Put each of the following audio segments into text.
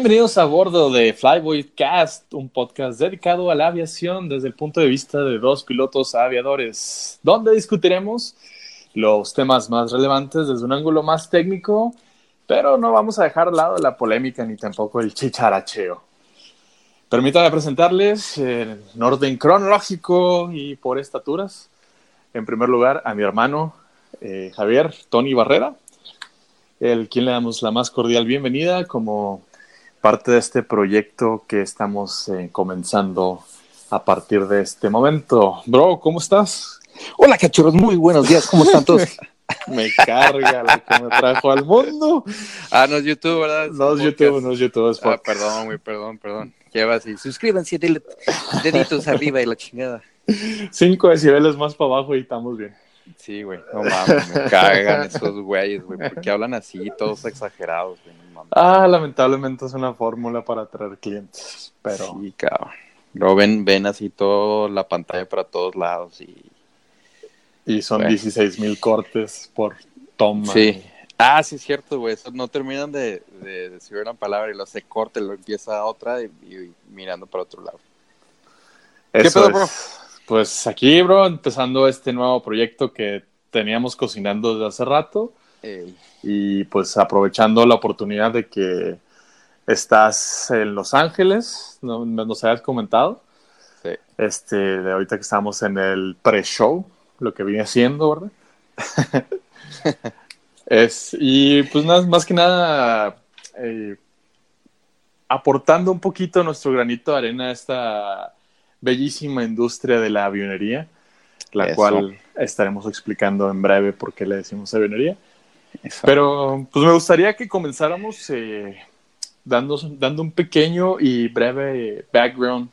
Bienvenidos a bordo de Flyboy Cast, un podcast dedicado a la aviación desde el punto de vista de dos pilotos aviadores, donde discutiremos los temas más relevantes desde un ángulo más técnico, pero no vamos a dejar de lado la polémica ni tampoco el chicharacheo. Permítanme presentarles en orden cronológico y por estaturas. En primer lugar, a mi hermano eh, Javier Tony Barrera, el quien le damos la más cordial bienvenida como parte de este proyecto que estamos eh, comenzando a partir de este momento. Bro, ¿cómo estás? Hola, cachorros, muy buenos días, ¿cómo están todos? me carga lo que me trajo al mundo. Ah, no es YouTube, ¿verdad? No es YouTube, no es YouTube, es ah, perdón, muy perdón, perdón. Lleva así, suscríbanse, deditos arriba y la chingada. Cinco decibeles más para abajo y estamos bien. Sí, güey, no mames, me cagan esos güeyes, güey, porque hablan así, todos exagerados, güey. Ah, lamentablemente es una fórmula para atraer clientes, pero... Sí, cabrón. Luego ven, ven así toda la pantalla para todos lados y... Y son 16 mil cortes por toma. Sí. Ah, sí, es cierto, güey. No terminan de, decir una palabra y lo hace corte, lo empieza otra y, mirando para otro lado. ¿Qué pedo, bro? Pues aquí, bro, empezando este nuevo proyecto que teníamos cocinando desde hace rato. Y pues aprovechando la oportunidad de que estás en Los Ángeles, no, nos habías comentado. Sí. Este, de ahorita que estamos en el pre-show, lo que viene haciendo, ¿verdad? es, y pues nada, más que nada, eh, aportando un poquito nuestro granito de arena a esta bellísima industria de la avionería, la cual estaremos explicando en breve por qué le decimos avionería. Pero pues me gustaría que comenzáramos eh, dando, dando un pequeño y breve background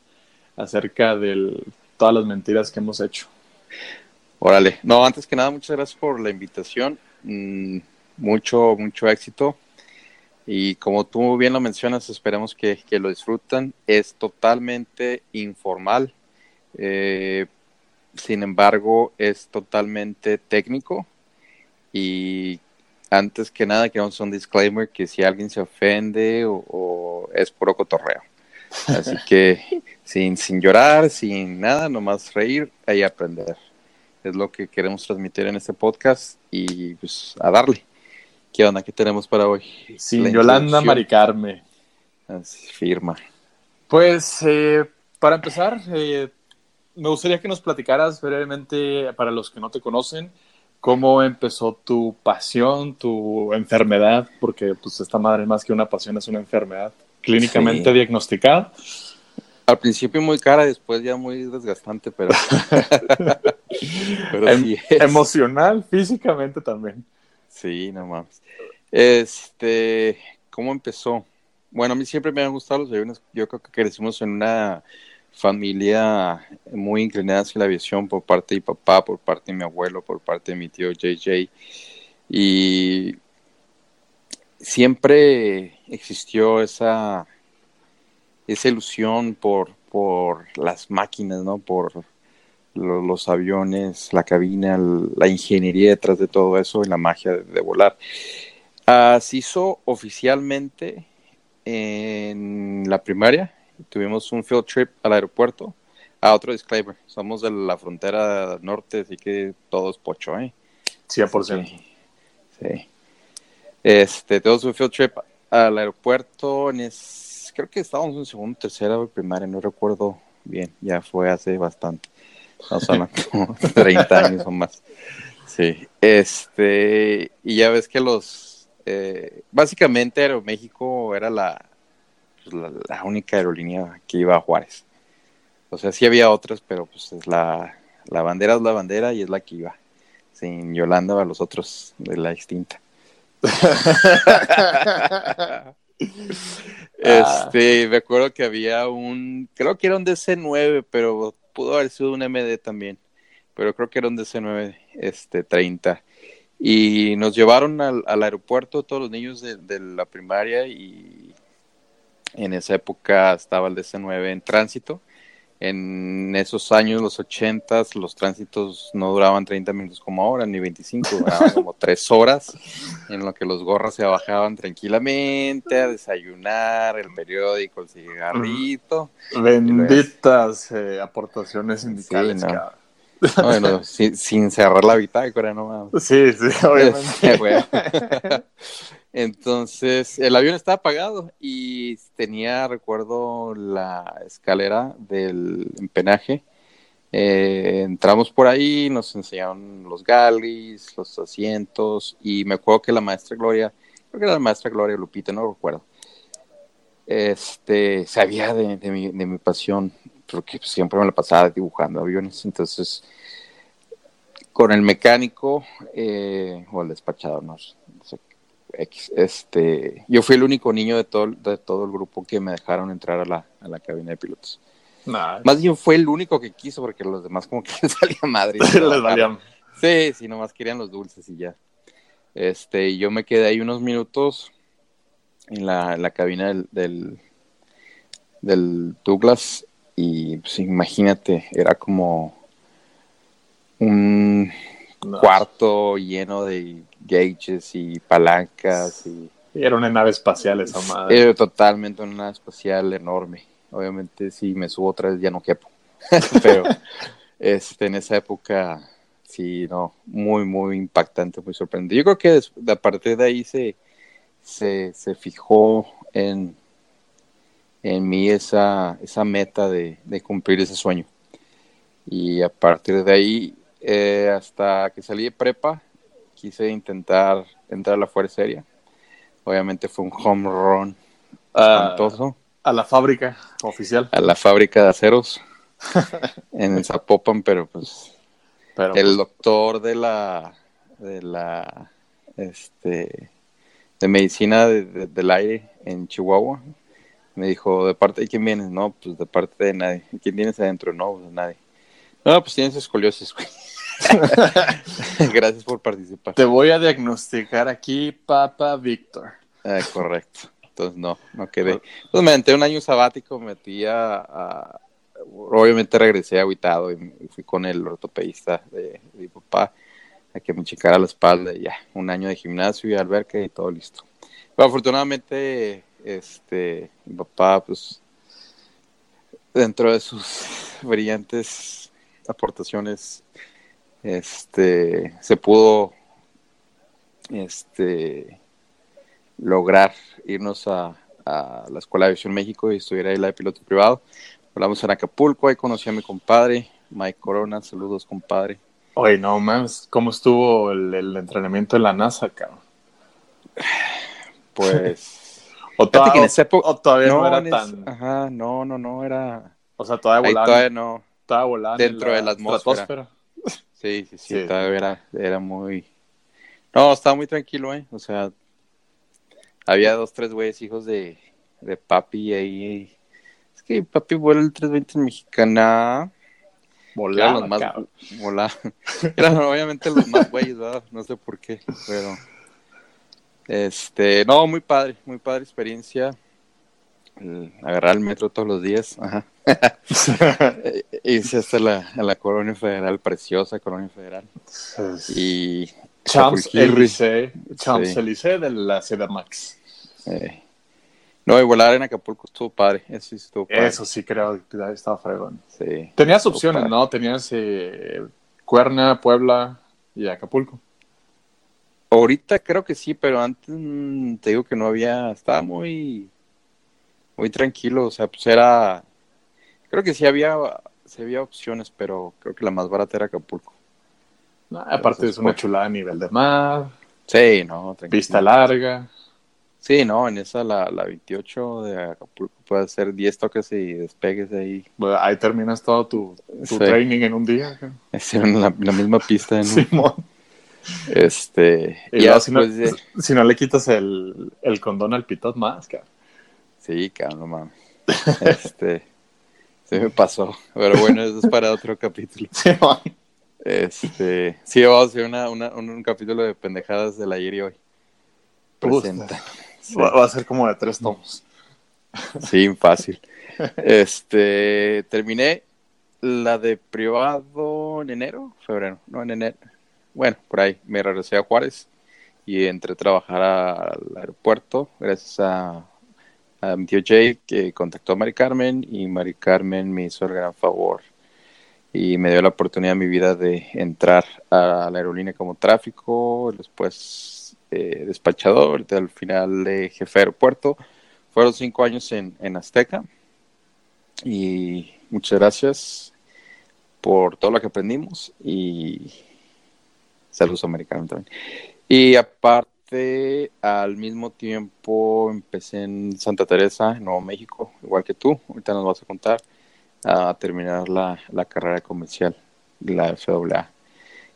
acerca de todas las mentiras que hemos hecho. Órale, no, antes que nada, muchas gracias por la invitación. Mm, mucho, mucho éxito. Y como tú bien lo mencionas, esperemos que, lo disfrutan. Es totalmente informal. Eh, sin embargo, es totalmente técnico y antes que nada queremos hacer un disclaimer que si alguien se ofende o, es puro cotorreo. Así que sin, sin llorar, sin nada, nomás reír y aprender. Es lo que queremos transmitir en este podcast y pues a darle. ¿Qué onda? ¿Qué tenemos para hoy? Sin Yolanda Maricarme. Así, firma. Pues eh, para empezar, eh, me gustaría que nos platicaras brevemente, para los que no te conocen, ¿Cómo empezó tu pasión, tu enfermedad? Porque pues esta madre más que una pasión es una enfermedad clínicamente diagnosticada. Al principio muy cara, después ya muy desgastante, pero, pero em, emocional, físicamente también. Sí, no mames. Este, ¿cómo empezó? Bueno, a mí siempre me han gustado los aviones. Yo creo que crecimos en una familia muy inclinada hacia la aviación por parte de mi papá, por parte de mi abuelo, por parte de mi tío JJ. Y siempre existió esa, esa ilusión por, por las máquinas, ¿no? Por los, aviones, la cabina, la ingeniería detrás de todo eso y la magia de, volar. Uh, se hizo oficialmente en la primaria, tuvimos un field trip al aeropuerto. a otro disclaimer, somos de la frontera norte, así que todo es pocho, ¿eh? 100%. Sí. sí. Este, tuvimos un field trip al aeropuerto, en creo que estábamos en segundo, tercera o primaria, no recuerdo bien, ya fue hace bastante. No son como 30 años o más. Sí, este, y ya ves que los, eh, básicamente Aeroméxico era la, pues, la, única aerolínea que iba a Juárez. O sea, sí había otras, pero pues es la, la bandera es la bandera y es la que iba. Sin Yolanda a los otros de la extinta. este, me acuerdo que había un, creo que era un DC9, pero pudo haber sido un MD también. Pero creo que era un DC9, este, 30. Y nos llevaron al, aeropuerto todos los niños de, de la primaria y en esa época estaba el DC-9 en tránsito en esos años, los ochentas, los tránsitos no duraban 30 minutos como ahora, ni 25, duraban como 3 horas, en lo que los gorras se bajaban tranquilamente a desayunar, el periódico, el cigarrito. Benditas eh, aportaciones sindicales, bueno, sin, cerrar la bitácora, no Sí, sí, obviamente. Entonces, el avión estaba apagado y tenía, recuerdo, la escalera del empenaje. Eh, entramos por ahí, nos enseñaron los galleys, los asientos, y me acuerdo que la maestra Gloria, creo que era la maestra Gloria Lupita, no recuerdo, este, sabía de, de, mi, de mi pasión, porque siempre me la pasaba dibujando aviones, entonces con el mecánico eh, o el despachador, no, sé, este, yo fui el único niño de todo, de todo el grupo que me dejaron entrar a la, a la cabina de pilotos. Más bien fue el único que quiso porque los demás como que les salía madre. les valían. Sí, sí, nomás querían los dulces y ya. Este, yo me quedé ahí unos minutos en la, la cabina del, del, del Douglas y pues imagínate, era como un cuarto lleno de gauges y palancas y... Era una nave espacial esa madre. Era totalmente una nave espacial enorme. Obviamente si me subo otra vez ya no quepo. Pero este, en esa época sí, no, muy, muy impactante, muy sorprendente. Yo creo que a partir de ahí se, se, se fijó en, en mí esa, esa meta de, de, cumplir ese sueño. Y a partir de ahí, eh, hasta que salí de prepa, quise intentar entrar a la Fuerza Aérea. Obviamente fue un home run espantoso. A, la fábrica oficial. A la fábrica de aceros en el Zapopan, pero pues el pues doctor de la de la este de medicina del aire en Chihuahua me dijo, ¿de parte de quién vienes? No, pues de parte de nadie. ¿Quién tienes adentro? No, pues de nadie. No, pues tienes escoliosis, güey. Gracias por participar. Te voy a diagnosticar aquí, Papa Víctor. Ah, correcto. Entonces no, no quedé. Entonces me metí un año sabático, metí a, obviamente regresé aguitado y, fui con el ortopedista de, mi papá a que me checara la espalda y ya, un año de gimnasio y alberca y todo listo. Pero afortunadamente este, mi papá, pues, dentro de sus brillantes aportaciones, este, se pudo, este, lograr irnos a, la Escuela de Aviación México y estudiar ahí la de piloto privado. Hablamos en Acapulco, ahí conocí a mi compadre, Mike Corona, saludos compadre. Oye, no mames, ¿cómo estuvo el, el entrenamiento en la NASA, cabrón? Pues o, todavía no, era tan. Ajá, no, no, no, era. O sea, todavía volando. Todavía no. Todavía volando. Dentro de la atmósfera. Sí, sí, sí, todavía era, era muy. No, estaba muy tranquilo, ¿eh? O sea, había dos, tres güeyes hijos de, de papi ahí. Es que papi vuela el 320 en mexicana. Volaba, eran los más, volaba. Eran obviamente los más güeyes, ¿verdad? No sé por qué, pero este, no, muy padre, muy padre experiencia. agarrar el metro todos los días. Ajá. Hice hasta la, la colonia federal, preciosa colonia federal. Y Champs-Élysées Champs de la CDMAX. Eh. No, y volar en Acapulco estuvo padre. Eso sí estuvo padre. Eso sí creo que estaba fregón. Sí. Tenías opciones, ¿no? Tenías eh, Cuerna, Puebla y Acapulco. Ahorita creo que sí, pero antes mm, te digo que no había, estaba muy, muy tranquilo, o sea, pues era, creo que sí había, sí había opciones, pero creo que la más barata era Acapulco. aparte es una chulada a nivel de mar. Sí, no. Pista larga. Sí, no, en esa la, la 28 de Acapulco puede hacer 10 toques y despegues de ahí. ahí terminas todo tu, training en un día. Es en la, misma pista. En un... Este, ya si, no, si, no, le quitas el, el condón al pitot más, cabrón. Sí, cabrón, no mames. Este, se me pasó. Pero bueno, eso es para otro capítulo. Sí. Este, sí, vamos a hacer una, una, un, capítulo de pendejadas del ayer y hoy. Presenta. Va, a ser como de tres tomos. Sí, fácil. Este, terminé la de privado en enero, febrero, no en enero. Bueno, por ahí me regresé a Juárez y entré a trabajar al aeropuerto gracias a, a mi tío Jay que contactó a Mari Carmen y Mari Carmen me hizo el gran favor y me dio la oportunidad en mi vida de entrar a la aerolínea como tráfico, después eh, despachador, al final de jefe de aeropuerto. Fueron cinco años en, en Azteca y muchas gracias por todo lo que aprendimos y saludos americanos también. Y aparte, al mismo tiempo empecé en Santa Teresa, Nuevo México, igual que tú, ahorita nos vas a contar, a terminar la, la carrera comercial, la FAA.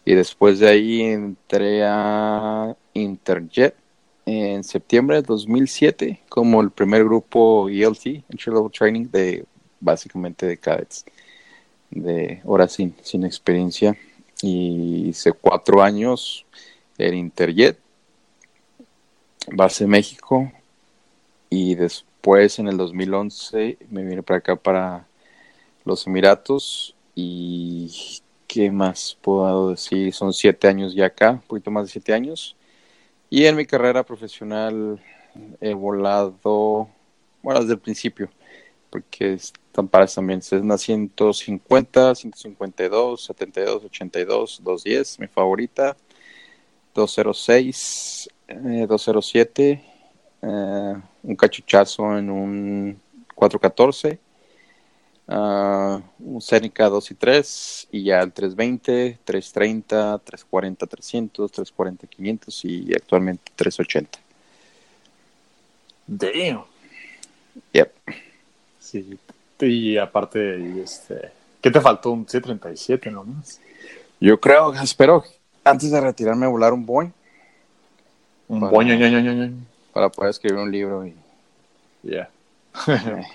Y después de ahí entré a Interjet en septiembre de 2007 como el primer grupo ELT, Entry Level Training, de básicamente de cadets, de horas sin, sin experiencia. Y hice cuatro años en Interjet, base México, y después en el 2011 me vine para acá para los Emiratos. Y qué más puedo decir, son siete años ya acá, un poquito más de siete años. Y en mi carrera profesional he volado, bueno, desde el principio, porque están para también, es una 150, 152, 72, 82, 210, mi favorita, 206, 207, eh, un cachuchazo en un 414 Uh, un Seneca 2 y 3 y ya el 320, 330, 340, 300, 340, 500 y actualmente 380. Damn. Yep. Sí, y aparte, este, ¿qué te faltó? Un C37 nomás. Yo creo, espero antes de retirarme volar un Boeing. Un para, Boeing, para poder escribir un libro y ya.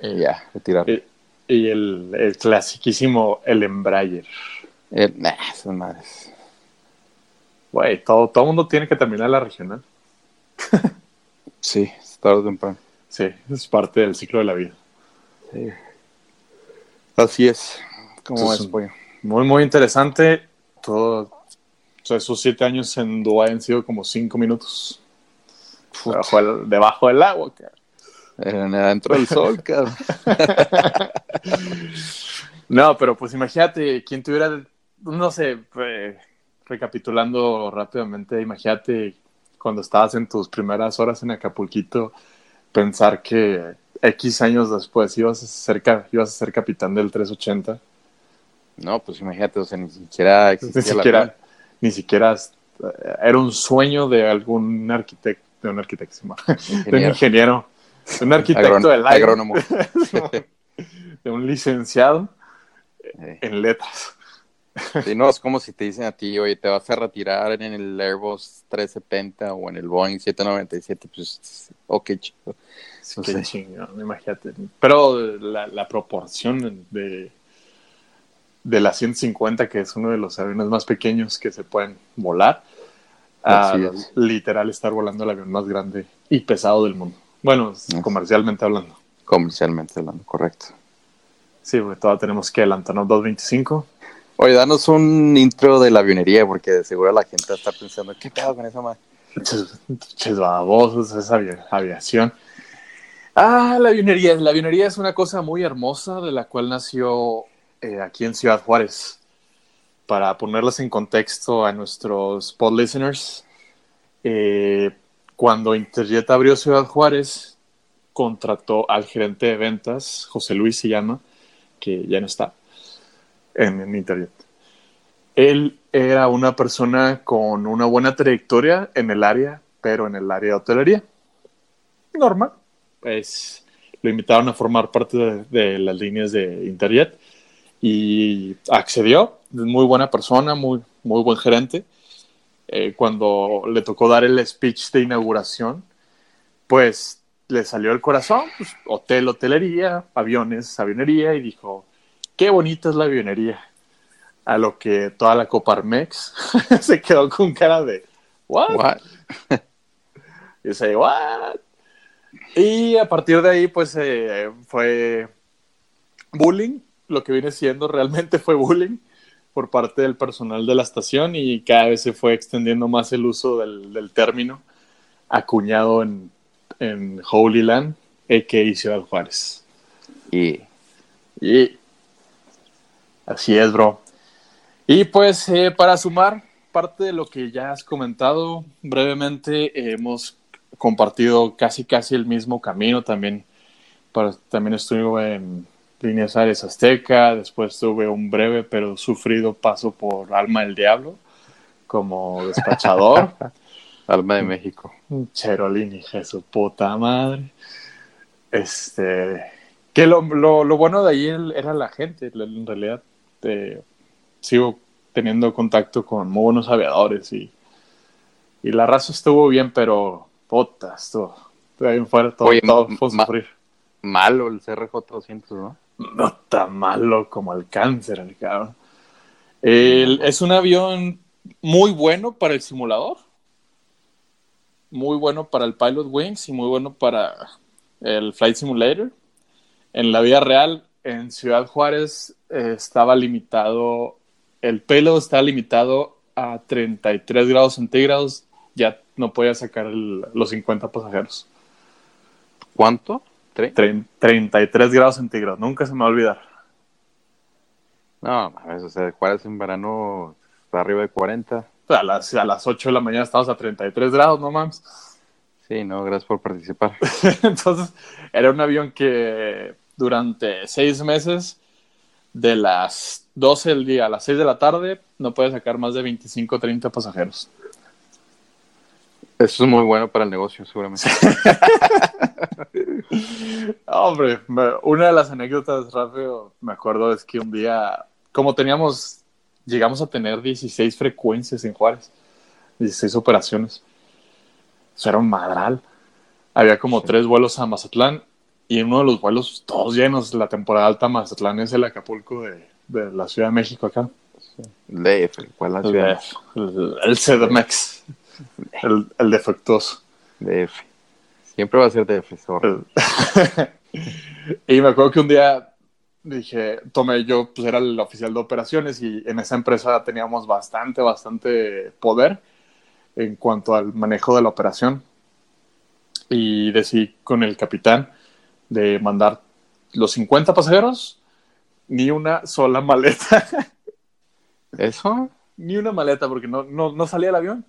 y ya, retirarme. Eh, y el, el clasiquísimo, el Embraer. El, nah, son madres. Güey, todo, todo mundo tiene que terminar la regional. sí, tarde o temprano. Sí, es parte del ciclo de la vida. Sí. Así es. ¿Cómo es, Muy, muy interesante. Todo, esos siete años en Dubái han sido como cinco minutos. Debajo, debajo del agua, cara. Adentro del sol, cabrón. no, pero pues imagínate, quien tuviera, no sé, recapitulando rápidamente, imagínate cuando estabas en tus primeras horas en Acapulquito, pensar que X años después ibas a ser, ibas a ser capitán del 380. No, pues imagínate, o sea, ni siquiera ni siquiera, ni siquiera era un sueño de algún arquitecto, de un arquitecto, de un ingeniero un arquitecto del aire. Agrónomo. de un licenciado en letras. Sí, no, es como si te dicen a ti, oye, te vas a retirar en el Airbus 370 o en el Boeing 797, pues, ok, chico. Qué chingón, imagínate. Pero la, la proporción de, de la 150, que es uno de los aviones más pequeños que se pueden volar, a literal estar volando el avión más grande y pesado del mundo. Bueno, comercialmente hablando. Comercialmente hablando, correcto. Sí, porque todavía tenemos que adelantarnos 225. Oye, danos un intro de la avionería, porque de seguro la gente está pensando, ¿qué pedo con esa madre? Ches babosos, esa aviación. Ah, la avionería. La avionería es una cosa muy hermosa de la cual nació eh, aquí en Ciudad Juárez. Para ponerlas en contexto a nuestros pod listeners, eh, cuando Interjet abrió Ciudad Juárez, contrató al gerente de ventas, José Luis se llama, que ya no está en, Interjet. Él era una persona con una buena trayectoria en el área, pero en el área de hotelería. Normal. Pues lo invitaron a formar parte de, de las líneas de Interjet y accedió. Muy buena persona, muy, muy buen gerente eh, cuando le tocó dar el speech de inauguración, pues le salió el corazón, pues, hotel, hotelería, aviones, avionería, y dijo, qué bonita es la avionería. A lo que toda la Coparmex se quedó con cara de, ¿what? y dice, ¿what? Y a partir de ahí, pues eh, fue bullying, lo que viene siendo realmente fue bullying por parte del personal de la estación y cada vez se fue extendiendo más el uso del, término acuñado en, en Holy Land, a.k.a. Ciudad Juárez. Y, y así es, bro. Y pues eh, para sumar parte de lo que ya has comentado brevemente, hemos compartido casi casi el mismo camino también. Para, también estuve en Líneas Aires Azteca, después tuve un breve pero sufrido paso por Alma del Diablo como despachador. Alma de México. Cherolini, Jesús, puta madre. Este, que lo, lo, bueno de ahí era la gente, en realidad. Eh, sigo teniendo contacto con muy buenos aviadores y, y la raza estuvo bien, pero puta, estuvo, bien fuera, todo, todo fue sufrir. Malo el CRJ 200, ¿no? No tan malo como el cáncer, el cabrón. es un avión muy bueno para el simulador, muy bueno para el Pilot Wings y muy bueno para el Flight Simulator. En la vida real, en Ciudad Juárez, eh, estaba limitado, el payload estaba limitado a 33 grados centígrados, ya no podía sacar los 50 pasajeros. ¿Cuánto? 33 grados centígrados, nunca se me va a olvidar. No, o sea, Juárez en verano está arriba de 40. A las, a las 8 de la mañana estábamos a 33 grados, no mames. Sí, no, gracias por participar. Entonces, era un avión que durante seis meses, de las 12 del día a las 6 de la tarde, no puede sacar más de 25 o 30 pasajeros. Eso es muy bueno para el negocio, seguramente. Hombre, una de las anécdotas rápido, me acuerdo, es que un día, como teníamos, llegamos a tener 16 frecuencias en Juárez, 16 operaciones. Eso era un madral. Había como tres vuelos a Mazatlán y en uno de los vuelos, todos llenos, la temporada alta Mazatlán es el Acapulco de, la Ciudad de México acá. El DF, ¿cuál es la ciudad? El, el CDMX, el, el defectuoso. DF. Siempre va a ser defensor. y me acuerdo que un día dije, tomé yo, pues era el oficial de operaciones y en esa empresa teníamos bastante, bastante poder en cuanto al manejo de la operación. Y decidí con el capitán de mandar los 50 pasajeros, ni una sola maleta. ¿Eso? Ni una maleta, porque no, no, no salía el avión.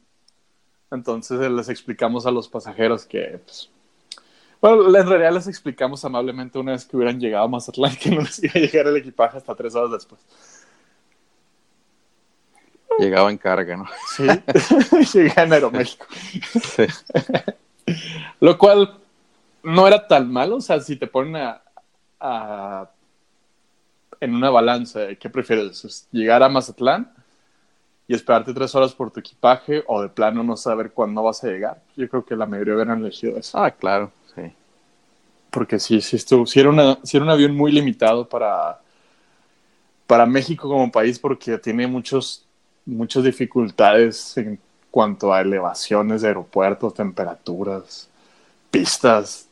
Entonces les explicamos a los pasajeros que pues, bueno, en realidad les explicamos amablemente una vez que hubieran llegado a Mazatlán que no les iba a llegar el equipaje hasta tres horas después. Llegaba en carga, ¿no? Sí, llegué en Aeroméxico. Sí. Lo cual no era tan malo, o sea, si te ponen a, en una balanza, ¿qué prefieres? ¿Llegar a Mazatlán y esperarte tres horas por tu equipaje o de plano no saber cuándo vas a llegar? Yo creo que la mayoría hubieran elegido eso. Ah, claro porque sí, sí, estuvo, sí era, un avión muy limitado para, para México como país porque tiene muchos, muchas dificultades en cuanto a elevaciones de aeropuertos, temperaturas, pistas.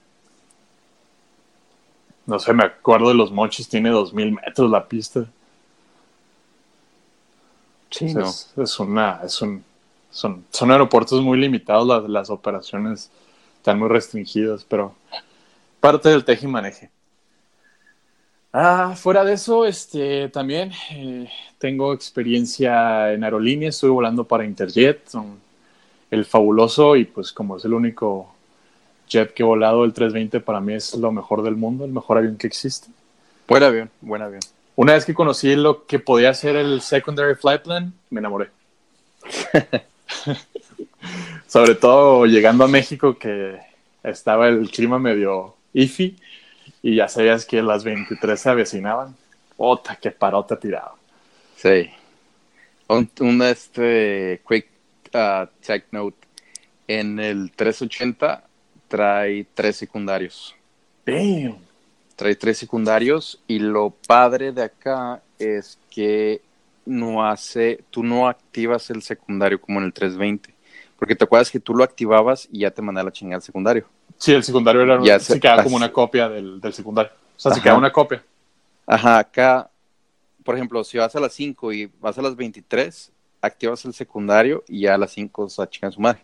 No sé, me acuerdo de los mochis, tiene 2.000 metros la pista. Sí, no. es, una, es un, son, son aeropuertos muy limitados, las, las operaciones están muy restringidas, pero parte del teje y maneje. Ah, fuera de eso, este, también eh, tengo experiencia en aerolíneas, estuve volando para Interjet, el fabuloso y pues como es el único jet que he volado, el 320 para mí es lo mejor del mundo, el mejor avión que existe. Buen avión, buen avión. Una vez que conocí lo que podía ser el Secondary Flight Plan, me enamoré. Sobre todo llegando a México que estaba el clima medio IFI y ya sabías que las 23 se avecinaban. ¡Ota, qué parota tirado! Sí. Un, este quick uh, tech note. En el 380 trae tres secundarios. Damn. Trae tres secundarios y lo padre de acá es que no hace, tú no activas el secundario como en el 320. Porque te acuerdas que tú lo activabas y ya te mandaba la chingada al secundario. Sí, el secundario era, se, quedaba como una copia del, secundario. O sea, se quedaba una copia. Ajá, acá por ejemplo, si vas a las 5 y vas a las 23, activas el secundario y ya a las 5 se chingan su madre.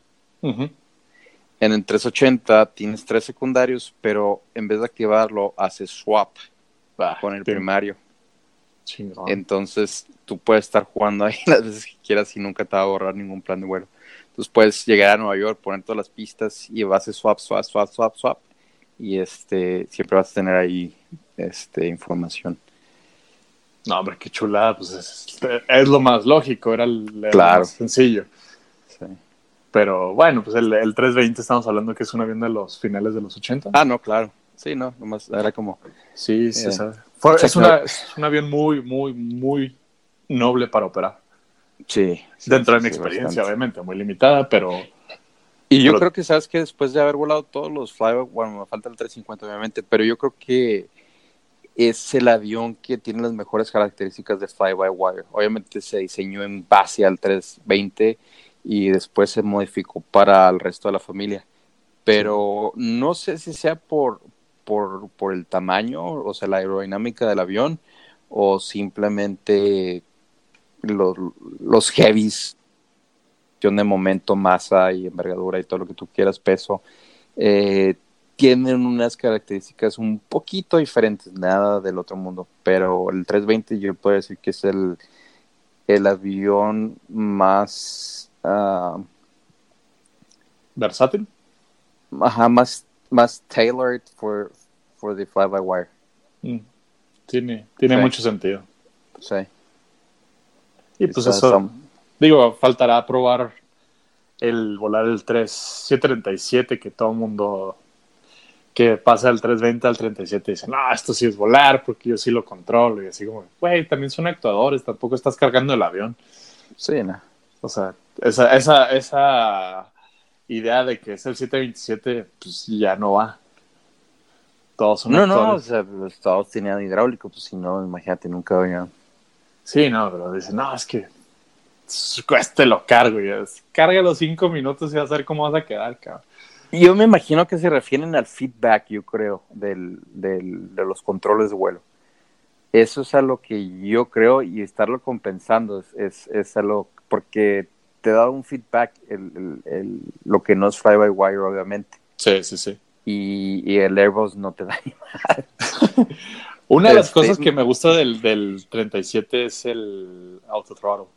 En el 380 tienes tres secundarios, pero en vez de activarlo, haces swap con el primario. Entonces tú puedes estar jugando ahí las veces que quieras y nunca te va a borrar ningún plan de vuelo. Entonces puedes llegar a Nueva York, poner todas las pistas y vas a swap, swap, swap, swap, swap. Y este siempre vas a tener ahí este información. No, hombre, qué chulada, pues es, lo más lógico, era el, más sencillo. Pero bueno, pues el, el, 320 estamos hablando que es un avión de los finales de los 80. Ah, no, claro. Sí, no, nomás era como. Sí, sí, eh, es, un avión muy, muy, muy noble para operar. Sí. Dentro de mi experiencia, obviamente, muy limitada, pero. Y yo creo que, sabes que después de haber volado todos los flyby, bueno, me falta el 350, obviamente, pero yo creo que es el avión que tiene las mejores características de fly-by-wire. Obviamente se diseñó en base al 320 y después se modificó para el resto de la familia. Pero no sé si sea por, por, por el tamaño, o sea, la aerodinámica del avión, o simplemente los, los heavies, de momento, masa y envergadura y todo lo que tú quieras, peso, eh, tienen unas características un poquito diferentes, nada del otro mundo, pero el 320 yo puedo decir que es el, el avión más... Uh, ¿Versátil? Ajá, más, más tailored for, for the fly-by-wire. Mm, tiene tiene mucho sentido. Sí. Y pues eso, digo, faltará probar el volar el 3737 que todo el mundo que pasa del 320 al 37 y dicen, no, esto sí es volar porque yo sí lo controlo. Y así como, güey, también son actuadores, tampoco estás cargando el avión. Sí, no. O sea, esa, esa, esa idea de que es el 727, pues ya no va. Todos son No, no, o sea, pues, todos tenían hidráulico, pues si no, imagínate, nunca había. Sí, no, pero dicen, no, es que este lo cargo. Y es, carga los cinco minutos y vas a ver cómo vas a quedar, cabrón. Yo me imagino que se refieren al feedback, yo creo, del, del, de los controles de vuelo. Eso es a lo que yo creo y estarlo compensando es, es, es a lo porque te da un feedback el, el, lo que no es fly by wire, obviamente. Sí, sí, sí. Y, y el Airbus no te da ni Una de las este, cosas que me gusta del, del 37 es el autothrottle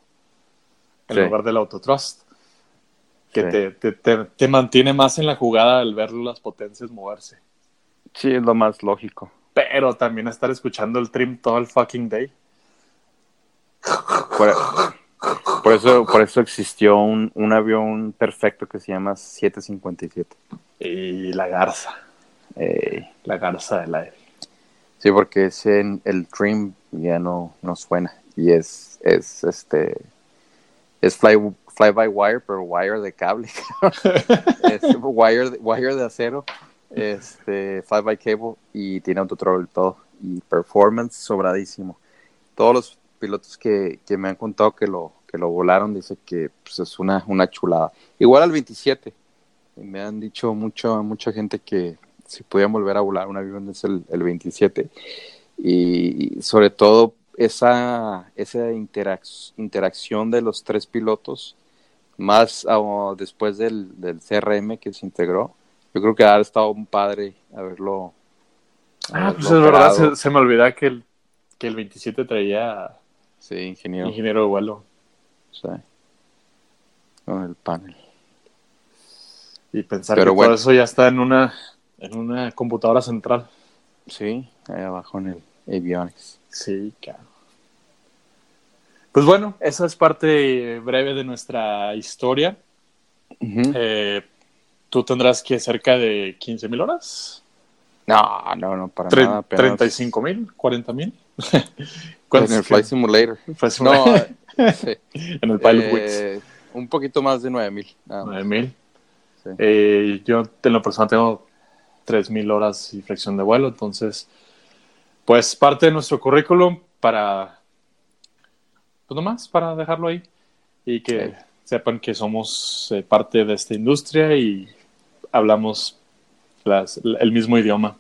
en lugar del autotrust que te, te, te, mantiene más en la jugada al ver las potencias moverse. Sí, es lo más lógico. Pero también estar escuchando el trim todo el fucking day. Por, eso, por eso existió un, un, avión perfecto que se llama 757. Y la garza. la garza del aire. Sí, porque ese, el trim ya no, no suena. Y es, es este es fly, fly by wire, pero wire de cable. es wire, wire de acero, este, fly by cable y tiene autotrol todo. Y performance sobradísimo. Todos los pilotos que, que, me han contado que lo, que lo volaron dicen que pues, es una, una chulada. Igual al 27. me han dicho mucho, mucha gente que si pudieran volver a volar un avión es el, el 27. Y sobre todo esa, esa interacción de los tres pilotos, más después del, del, CRM que se integró, yo creo que ha estado un padre haberlo. Ah, pues es verdad, se, me olvida que el, que el 27 traía sí, ingeniero. ingeniero de vuelo. Sí. Con el panel. Y pensar que todo eso ya está en una, en una computadora central. Sí, ahí abajo en el avionics. Sí, claro. Pues bueno, esa es parte breve de nuestra historia. Eh, ¿Tú tendrás que cerca de 15 mil horas? No, no, no, para nada. ¿35 mil? ¿40 mil? en el Flight Simulator. No, sí. en el Pilot eh, Un poquito más de 9 mil. 9 mil. Eh, yo en lo personal tengo 3 mil horas y flexión de vuelo, entonces, pues parte de nuestro currículum para pues nomás para dejarlo ahí y que sepan que somos eh, parte de esta industria y hablamos el mismo idioma.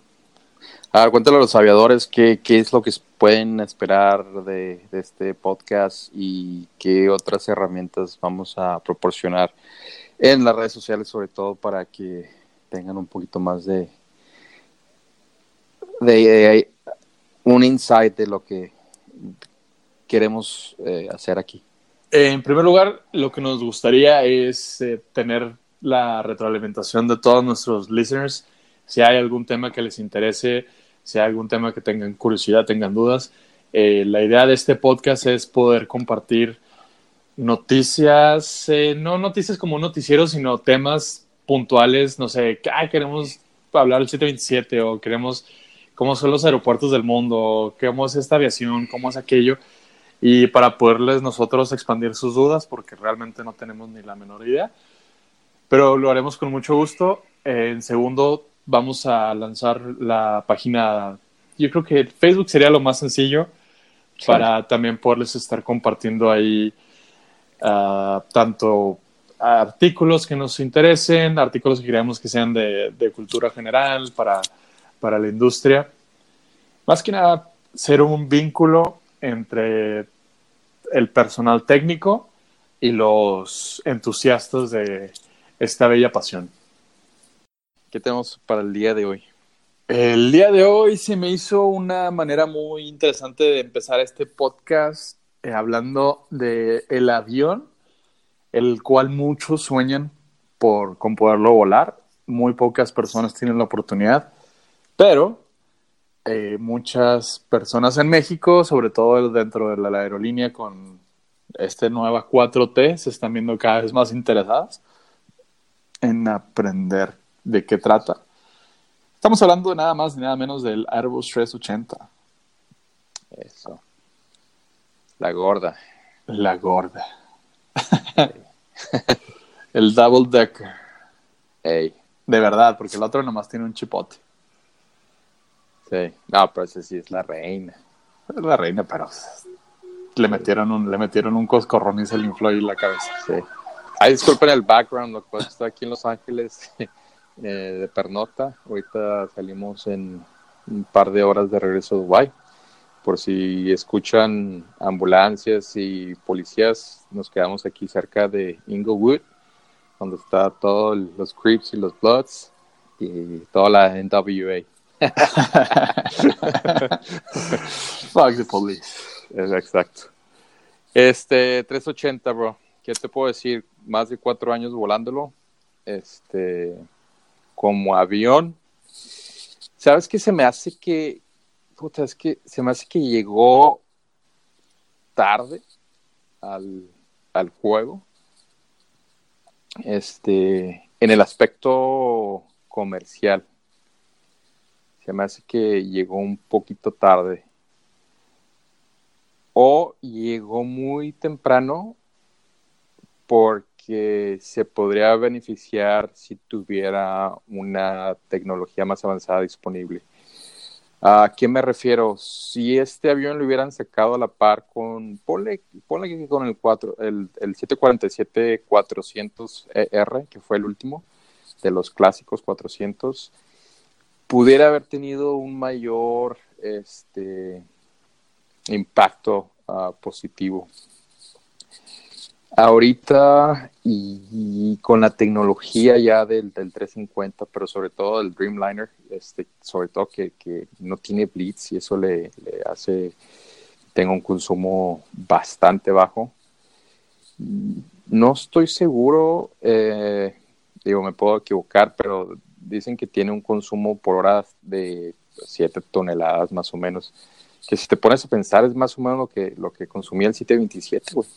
A cuéntale a los aviadores qué, qué es lo que pueden esperar de, este podcast y qué otras herramientas vamos a proporcionar en las redes sociales, sobre todo para que tengan un poquito más de, de, un insight de lo que queremos eh, hacer aquí. En primer lugar, lo que nos gustaría es eh, tener la retroalimentación de todos nuestros listeners. Si hay algún tema que les interese, si hay algún tema que tengan curiosidad, tengan dudas. Eh, la idea de este podcast es poder compartir noticias, eh, no noticias como un noticiero, sino temas puntuales, no sé, queremos hablar del 727 o queremos cómo son los aeropuertos del mundo, cómo es esta aviación, cómo es aquello, y para poderles nosotros expandir sus dudas, porque realmente no tenemos ni la menor idea, pero lo haremos con mucho gusto. en segundo, vamos a lanzar la página, yo creo que Facebook sería lo más sencillo para también poderles estar compartiendo ahí ah, tanto artículos que nos interesen, artículos que creamos que sean de, cultura general para, para la industria. Más que nada, ser un vínculo entre el personal técnico y los entusiastas de esta bella pasión. ¿Qué tenemos para el día de hoy? El día de hoy se me hizo una manera muy interesante de empezar este podcast eh, hablando de el avión, el cual muchos sueñan por con poderlo volar. Muy pocas personas tienen la oportunidad, pero eh, muchas personas en México, sobre todo dentro de la aerolínea con este nueva 4T, se están viendo cada vez más interesadas en aprender de qué trata. Estamos hablando de nada más ni nada menos del Airbus 380. Eso. La gorda. La gorda. el double decker. Ey. De verdad, porque el otro nomás tiene un chipote. Sí. No, pero ese sí es la reina. Es la reina, pero le metieron un, le metieron un coscorrón y se le infló ahí la cabeza. Sí. Ay, disculpen el background, lo que está aquí en Los Ángeles. Eh, de pernota. Ahorita salimos en un par de horas de regreso a Dubai. Por si escuchan ambulancias y policías, nos quedamos aquí cerca de Inglewood, donde está todos los Creeps y los Bloods y toda la NWA. Fuck the police. exacto. Este, 380, bro. ¿Qué te puedo decir? Más de cuatro años volándolo. Este, como avión. ¿Sabes qué se me hace que, puta, es que se me hace que llegó tarde al, al juego? Este, en el aspecto comercial. Se me hace que llegó un poquito tarde. O llegó muy temprano por que se podría beneficiar si tuviera una tecnología más avanzada disponible. ¿A qué me refiero? Si este avión lo hubieran sacado a la par con, ponle, ponle con el, 4, el, el 747-400ER, que fue el último de los clásicos 400, pudiera haber tenido un mayor este, impacto uh, positivo Ahorita y, con la tecnología ya del, 350, pero sobre todo del Dreamliner, este, sobre todo que, no tiene blitz y eso le, hace tenga un consumo bastante bajo. No estoy seguro, eh, digo, me puedo equivocar, pero dicen que tiene un consumo por hora de 7 toneladas más o menos. Que si te pones a pensar es más o menos lo que, lo que consumía el 727, güey.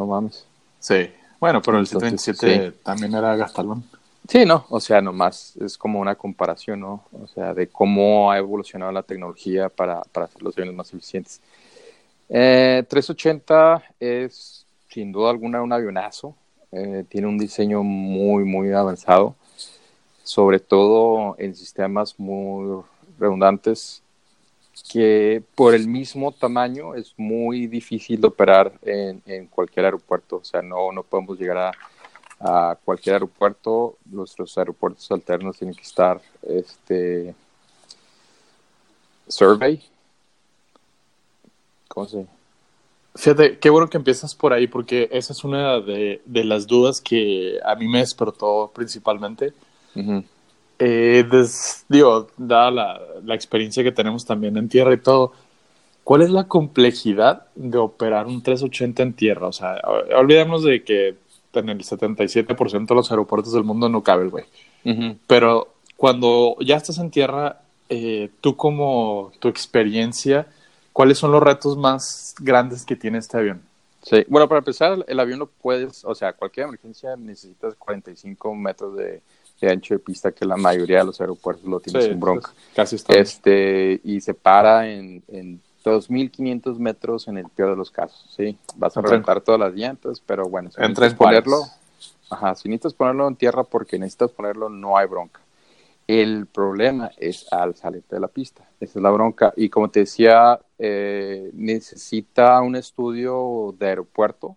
No mames. Sí. Bueno, pero el 727 también era gastalón. Sí, no, o sea, nomás es como una comparación, ¿no? O sea, de cómo ha evolucionado la tecnología para, para hacer los aviones más eficientes. 380 eh, es sin duda alguna un avionazo, eh, tiene un diseño muy, muy avanzado, sobre todo en sistemas muy redundantes que por el mismo tamaño es muy difícil de operar en, en cualquier aeropuerto. O sea, no, no podemos llegar a, a, cualquier aeropuerto. Nuestros aeropuertos alternos tienen que estar este, survey. ¿Cómo se Fíjate, qué bueno que empiezas por ahí, porque esa es una de, las dudas que a mí me despertó principalmente. Eh, digo, dada la, la, experiencia que tenemos también en tierra y todo, ¿cuál es la complejidad de operar un 380 en tierra? O sea, olvidemos de que en el 77% de los aeropuertos del mundo no cabe el güey. Pero cuando ya estás en tierra, eh, tú como tu experiencia, ¿cuáles son los retos más grandes que tiene este avión? Sí, bueno, para empezar, el avión lo puedes, o sea, cualquier emergencia necesitas 45 metros de, ancho de pista, que la mayoría de los aeropuertos lo tienen sin bronca. Casi está. Este, y se para en, en 2.500 metros en el peor de los casos, ¿sí? Vas a reventar todas las llantas, pero bueno, si necesitas ponerlo, ajá, si necesitas ponerlo en tierra porque necesitas ponerlo, no hay bronca. El problema es al salir de la pista. Esa es la bronca. Y como te decía, eh, necesita un estudio de aeropuerto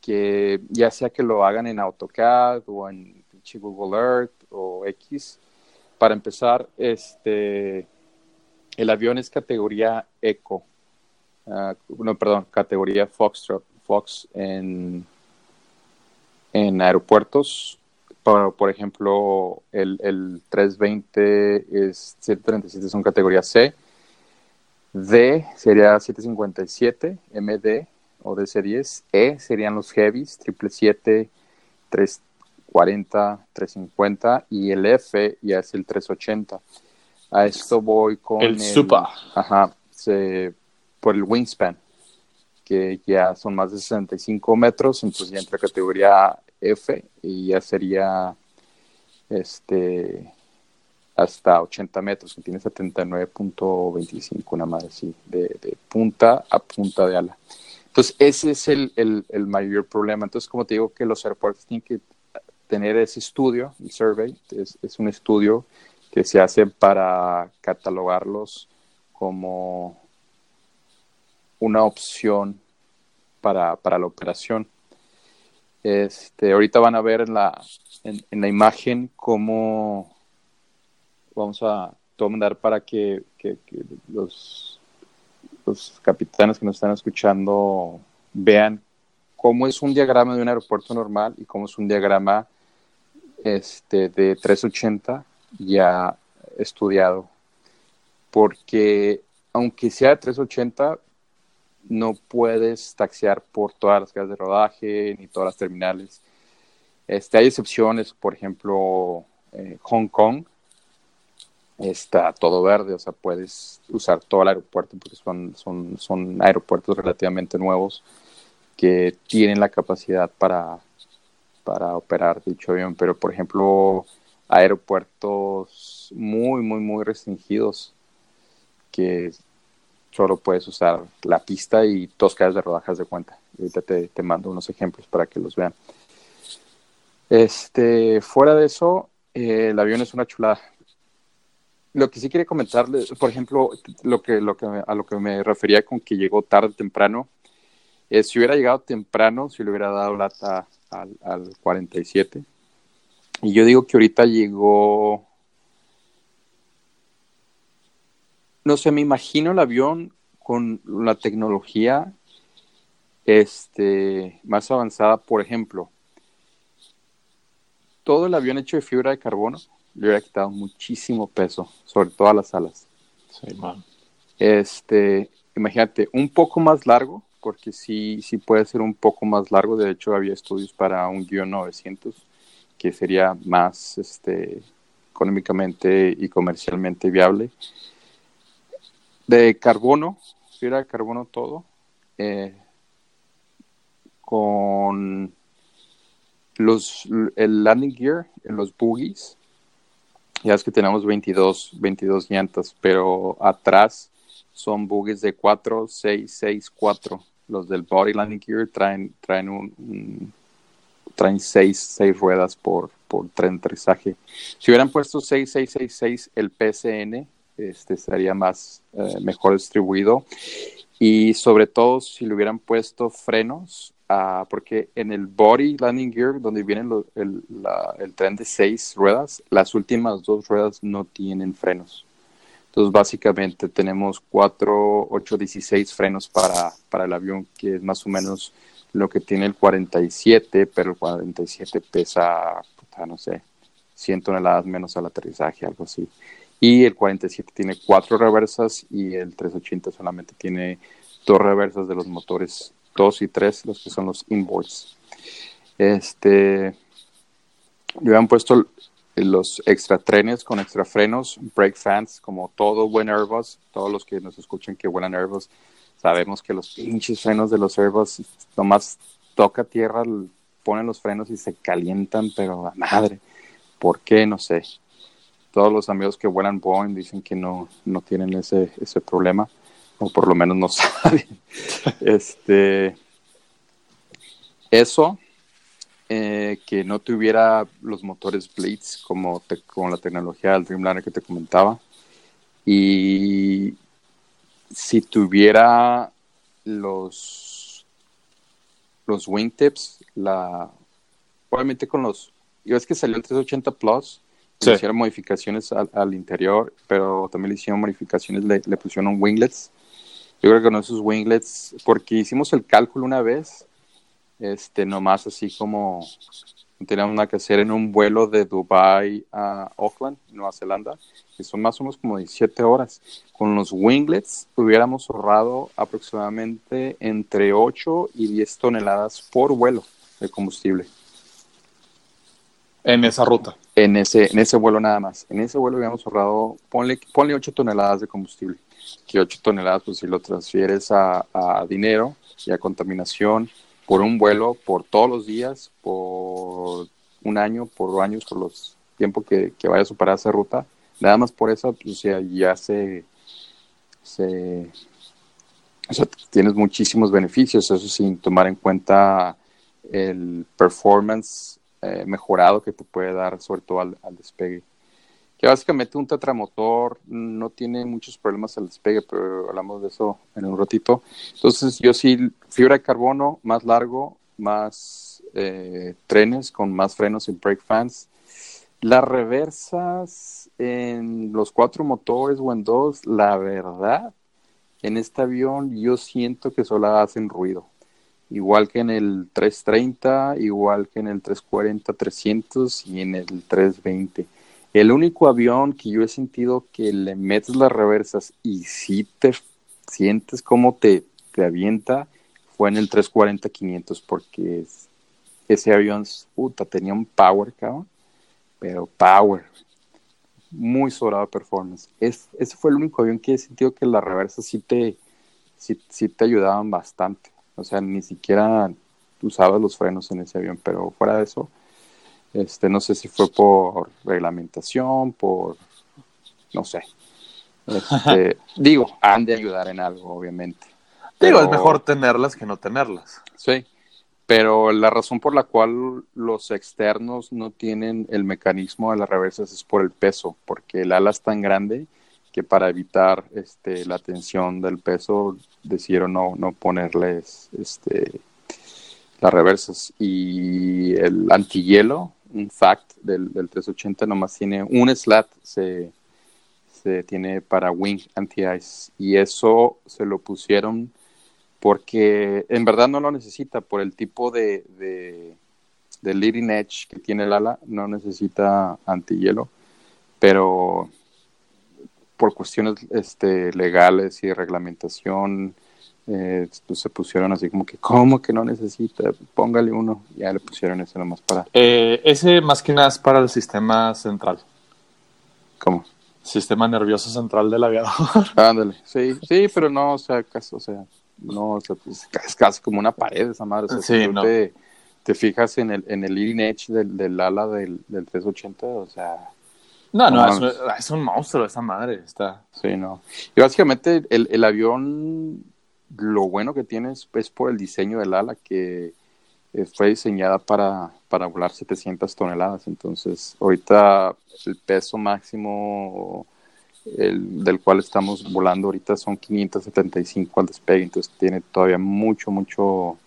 que ya sea que lo hagan en AutoCAD o en Google Earth o X. Para empezar, este, el avión es categoría Eco. Ah, no, perdón, categoría Foxtrot, Fox en, en aeropuertos por, ejemplo, el, el 320 es 737 son categoría C. D sería 757, MD o DC10. E serían los heavies, 777, 340, 350 y el F ya es el 380. A esto voy con el, Super. Ajá, por el wingspan, que ya son más de 65 metros, entonces ya entra categoría F y ya sería este hasta 80 metros, que tiene 79.25, una madre así, de, punta a punta de ala. Entonces, ese es el, el, mayor problema. Entonces, como te digo, que los aeropuertos tienen que tener ese estudio, el survey, es, es un estudio que se hace para catalogarlos como una opción para, para la operación. Este, ahorita van a ver en la, en, la imagen cómo vamos a tomar para que, los, los capitanes que nos están escuchando vean cómo es un diagrama de un aeropuerto normal y cómo es un diagrama este, de 380 ya estudiado. Porque aunque sea de 380, no puedes taxiar por todas las casas de rodaje ni todas las terminales. Este, hay excepciones, por ejemplo, eh, Hong Kong está todo verde, o sea, puedes usar todo el aeropuerto porque son, son, son aeropuertos relativamente nuevos que tienen la capacidad para, para operar dicho avión, pero por ejemplo, aeropuertos muy, muy, muy restringidos que solo puedes usar la pista y dos calles de rodajas de cuenta. ahorita te, mando unos ejemplos para que los vean. Este, fuera de eso, eh, el avión es una chulada. Lo que sí quería comentarles, por ejemplo, lo que, lo que, a lo que me refería con que llegó tarde, temprano, es si hubiera llegado temprano, si le hubiera dado lata al, al 47. Y yo digo que ahorita llegó no sé, me imagino el avión con la tecnología este, más avanzada, por ejemplo, todo el avión hecho de fibra de carbono le hubiera quitado muchísimo peso, sobre todas las alas. Sí, man. Este, imagínate, un poco más largo, porque sí, sí puede ser un poco más largo. De hecho, había estudios para un guion 900 que sería más este, económicamente y comercialmente viable de carbono, fibra de carbono todo, eh, con los, el landing gear, los boogies, ya es que tenemos 22, 22 llantas, pero atrás son boogies de 4, 6, 6, 4. Los del body landing gear traen, traen un, traen 6, 6 ruedas por, por tren aterrizaje. Si hubieran puesto 6, 6, 6, 6 el PCN, este, estaría más eh, mejor distribuido y sobre todo si le hubieran puesto frenos uh, porque en el body landing gear donde viene el, la, el, tren de seis ruedas las últimas dos ruedas no tienen frenos Entonces, básicamente tenemos 4, 8, 16 frenos para, para el avión, que es más o menos lo que tiene el 47, pero el 47 pesa, no sé, 100 toneladas menos al aterrizaje, algo así. Y el 47 tiene cuatro reversas y el 380 solamente tiene dos reversas de los motores 2 y 3, los que son los inboards. Este, le han puesto los extra trenes con extra frenos, brake fans, como todo buen Airbus, todos los que nos escuchen que vuelan Airbus, sabemos que los pinches frenos de los Airbus, nomás toca tierra, ponen los frenos y se calientan, pero a madre. ¿Por qué? No sé. Todos los amigos que vuelan Boeing dicen que no, no tienen ese, ese problema, o por lo menos no saben. este, eso, eh, que no tuviera los motores Blades como, con la tecnología del Dreamliner que te comentaba. Y si tuviera los, los wingtips, la, obviamente con los, yo es que salió el 380 Plus, le hicieron modificaciones al, interior, pero también le hicieron modificaciones, le, le pusieron winglets. Yo creo que con esos winglets, porque hicimos el cálculo una vez este, nomás así como teníamos nada que hacer en un vuelo de Dubai a Auckland, Nueva Zelanda, que son más o menos como 17 horas. Con los winglets hubiéramos ahorrado aproximadamente entre 8 y 10 toneladas por vuelo de combustible. En esa ruta. En ese, en ese vuelo nada más. En ese vuelo hubiéramos ahorrado, ponle, ponle 8 toneladas de combustible. Que 8 toneladas, pues si lo transfieres a, a dinero y a contaminación, por un vuelo, por todos los días, por un año, por años, por los tiempos que, que vaya a superar esa ruta. Nada más por eso, pues ya, ya se, se o sea, tienes muchísimos beneficios, eso sin tomar en cuenta el performance eh, mejorado que te puede dar, sobre todo al despegue que básicamente un tetramotor no tiene muchos problemas al despegue, pero hablamos de eso en un ratito. Entonces yo sí, fibra de carbono más largo, más eh, trenes con más frenos y brake fans. Las reversas en los cuatro motores o en dos, la verdad, en este avión yo siento que solo hacen ruido. Igual que en el 330, igual que en el 340-300 y en el 320 el único avión que yo he sentido que le metes las reversas y sí te sientes como te, te avienta fue en el 340-500 porque ese avión, puta, tenía un power, cabrón, pero power, muy sobrado performance. Es, ese fue el único avión que he sentido que las reversas sí te, sí, sí te ayudaban bastante. O sea, ni siquiera usabas los frenos en ese avión, pero fuera de eso, este, no sé si fue por reglamentación, por, no sé. Este, digo, han de ayudar en algo, obviamente. digo, es mejor tenerlas que no tenerlas. Sí, pero la razón por la cual los externos no tienen el mecanismo de las reversas es por el peso, porque el ala es tan grande que para evitar este, la tensión del peso decidieron no, no ponerles este, las reversas. Y el antihielo un fact del, del 380 nomás tiene un slat se, se tiene para wing anti-ice. Y eso se lo pusieron porque en verdad no lo necesita por el tipo de, de, leading edge que tiene el ala, no necesita anti-hielo, pero por cuestiones este, legales y reglamentación, eh, pues se pusieron así como que, ¿cómo que no necesita? Póngale uno. Ya le pusieron ese nomás para. Eh, ese más que nada es para el sistema central. ¿Cómo? Sistema nervioso central del aviador. Ándale, sí, sí, pero no, o sea, casi, o sea, no, o sea, pues, es casi como una pared esa madre. O sea, si te, te, fijas en el, en el leading edge del, del ala del, del 380, o sea. No, no, es, es, un monstruo esa madre, está. Sí, no. Y básicamente el, el avión lo bueno que tiene es, por el diseño del ala que eh, fue diseñada para, para volar 700 toneladas. Entonces, ahorita el peso máximo el, del cual estamos volando ahorita son 575 al despegue. Entonces, tiene todavía mucho, mucho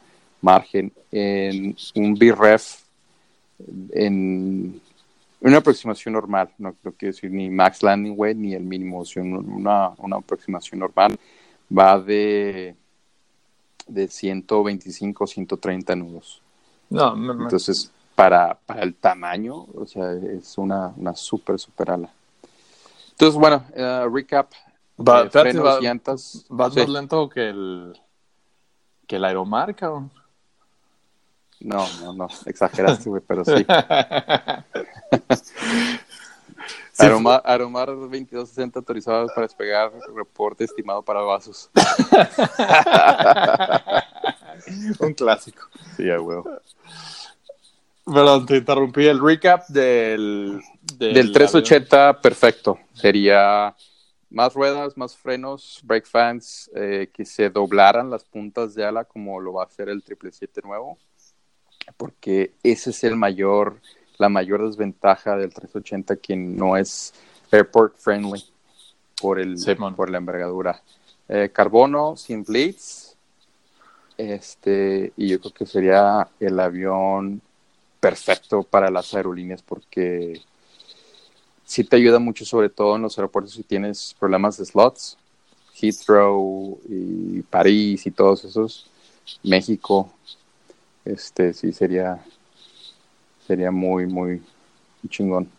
margen. En un BREF, en, Una aproximación normal, no, quiero decir ni max landing weight ni el mínimo, sino una, una aproximación normal va de, de 125, 130 nudos. No, Entonces, para, para el tamaño, o sea, es una, una súper, súper ala. Entonces, bueno, uh, recap. Va, eh, frenos, llantas. ¿Vas más lento que el, que el Aeromar, cabrón? No, no, no, exageraste, güey, pero sí. Aromar, Aromar 2260 autorizados para despegar, reporte estimado para vasos. Un clásico. Sí, a huevo. Perdón, te interrumpí el recap del... Del, 380, perfecto. Sería más ruedas, más frenos, brake fans, eh, que se doblaran las puntas de ala como lo va a hacer el 777 nuevo, porque ese es el mayor, la mayor desventaja del 380 que no es airport friendly por el por la envergadura. Eh, carbono sin blades, este, y yo creo que sería el avión perfecto para las aerolíneas porque sí te ayuda mucho, sobre todo en los aeropuertos si tienes problemas de slots. Heathrow y París y todos esos. México, este sí sería sería muy, muy chingón.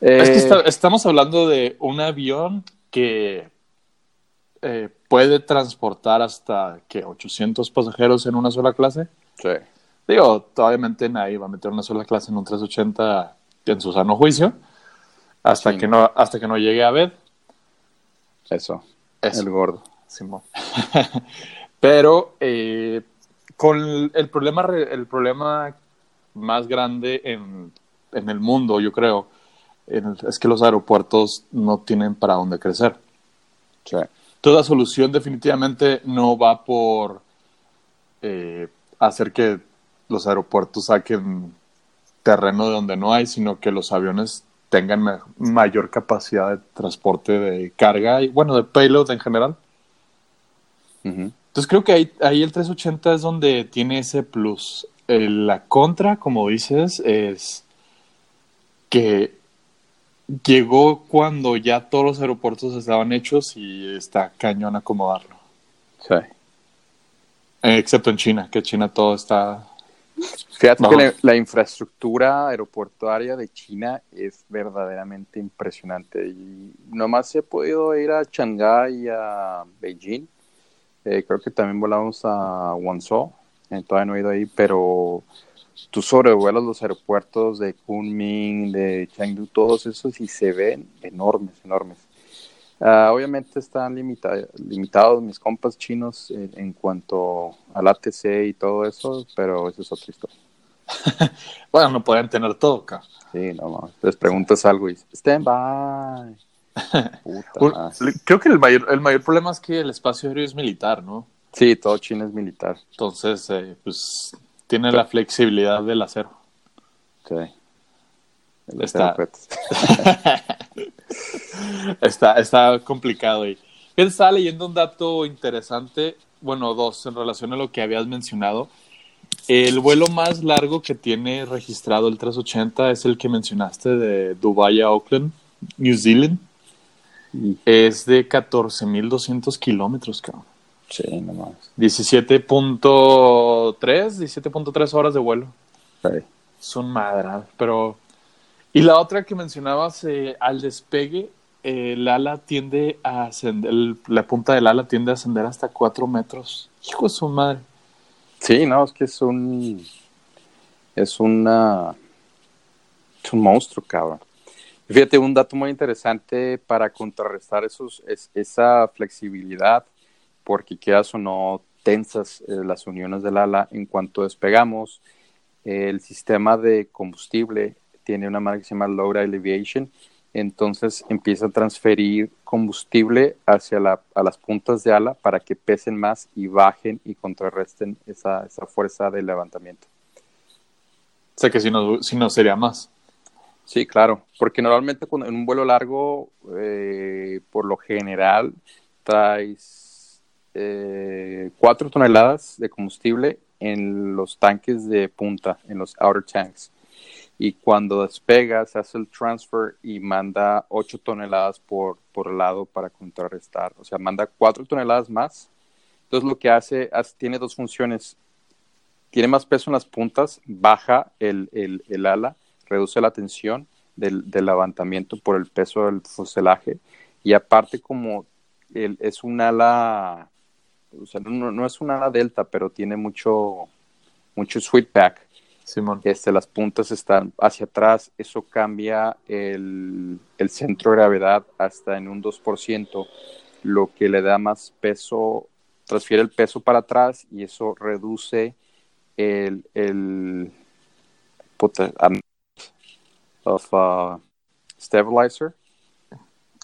es que eh, estamos hablando de un avión que eh, puede transportar hasta que 800 pasajeros en una sola clase. Sí. Digo, obviamente nadie va a meter una sola clase en un 380 en su sano juicio hasta que no hasta que no llegue a ver. Eso, es el gordo. Simón. Pero eh, con el problema el problema más grande en, en el mundo, yo creo, es que los aeropuertos no tienen para dónde crecer. Toda solución definitivamente no va por eh, hacer que los aeropuertos saquen terreno de donde no hay, sino que los aviones tengan mayor capacidad de transporte de carga y, bueno, de payload en general. Entonces creo que ahí, ahí, el 380 es donde tiene ese plus. La contra, como dices, es que llegó cuando ya todos los aeropuertos estaban hechos y está cañón acomodarlo. Sí. excepto en China, que China todo está Fíjate que la, infraestructura aeroportuaria de China es verdaderamente impresionante. Y nomás ha podido ir a Shanghái y a Beijing. Eh, creo que también volamos a Guangzhou. Eh, todavía no he ido ahí, pero tú sobrevuelas los aeropuertos de Kunming, de Chengdu, todos esos y se ven enormes, enormes. Ah, obviamente están limitados mis compas chinos en, cuanto al ATC y todo eso, pero eso es otra historia. bueno, no pueden tener todo acá. Sí, no, les preguntas algo y stand by. Creo que el mayor, el mayor problema es que el espacio aéreo es militar, ¿no? Sí, todo China es militar. Entonces, eh, pues tiene la flexibilidad del acero. Sí. Está... está, está complicado. Y estaba leyendo un dato interesante, bueno, dos, en relación a lo que habías mencionado. El vuelo más largo que tiene registrado el 380 es el que mencionaste de Dubai a Auckland, New Zealand. Es de 14.200 kilómetros, cabrón. Sí, nomás. 17.3, 17.3 horas de vuelo. Sí. Son madras, pero y la otra que mencionabas, eh, al despegue, el ala tiende a ascender, la punta del ala tiende a ascender hasta cuatro metros. Hijo de su madre. Sí, no, es que es un. Es una. Es un monstruo, cabrón. Fíjate, un dato muy interesante para contrarrestar esos, es, esa flexibilidad, porque quedas o no tensas eh, las uniones del ala en cuanto despegamos. el sistema de combustible tiene una marca que se llama Load Elevation, entonces empieza a transferir combustible hacia la, a las puntas de ala para que pesen más y bajen y contrarresten esa, esa fuerza de levantamiento. O sea que si no, si no sería más. Sí, claro, porque normalmente cuando, en un vuelo largo, eh, por lo general, traes eh, cuatro toneladas de combustible en los tanques de punta, en los outer tanks. Y cuando despega se hace el transfer y manda 8 toneladas por, por lado para contrarrestar, o sea, manda 4 toneladas más. Entonces lo que hace, tiene dos funciones, tiene más peso en las puntas, baja el, el, el ala, reduce la tensión del, del, levantamiento por el peso del fuselaje. Y aparte como el, es un ala, o sea, no, no, es un ala delta, pero tiene mucho, mucho sweetback Simón. Este, las puntas están hacia atrás, eso cambia el, centro de gravedad hasta en un 2%, lo que le da más peso, transfiere el peso para atrás y eso reduce el, el of, uh, stabilizer.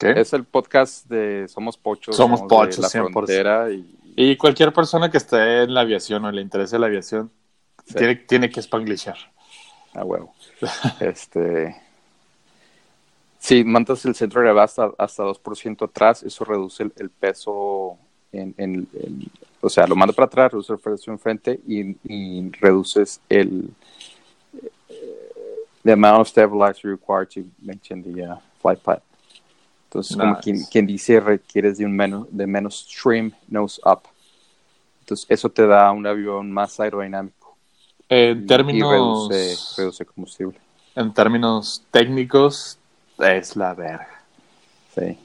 Es el podcast de Somos Pochos. Somos, Pochos, la frontera. Y... y cualquier persona que esté en la aviación o le interese la aviación, tiene, tiene, que spanglishar. Ah, huevo. este. Sí, mantas el centro de gravedad hasta, hasta 2% atrás, eso reduce el, peso en, en, o sea, lo manda para atrás, reduce el peso enfrente y, y reduces el the amount of stabilizer required to maintain the uh, flight path. Entonces, como quien, quien, dice, requieres de un menos, de menos trim nose up. Entonces, eso te da un avión más aerodinámico. En términos. reduce, combustible. En términos técnicos, es la verga. Sí.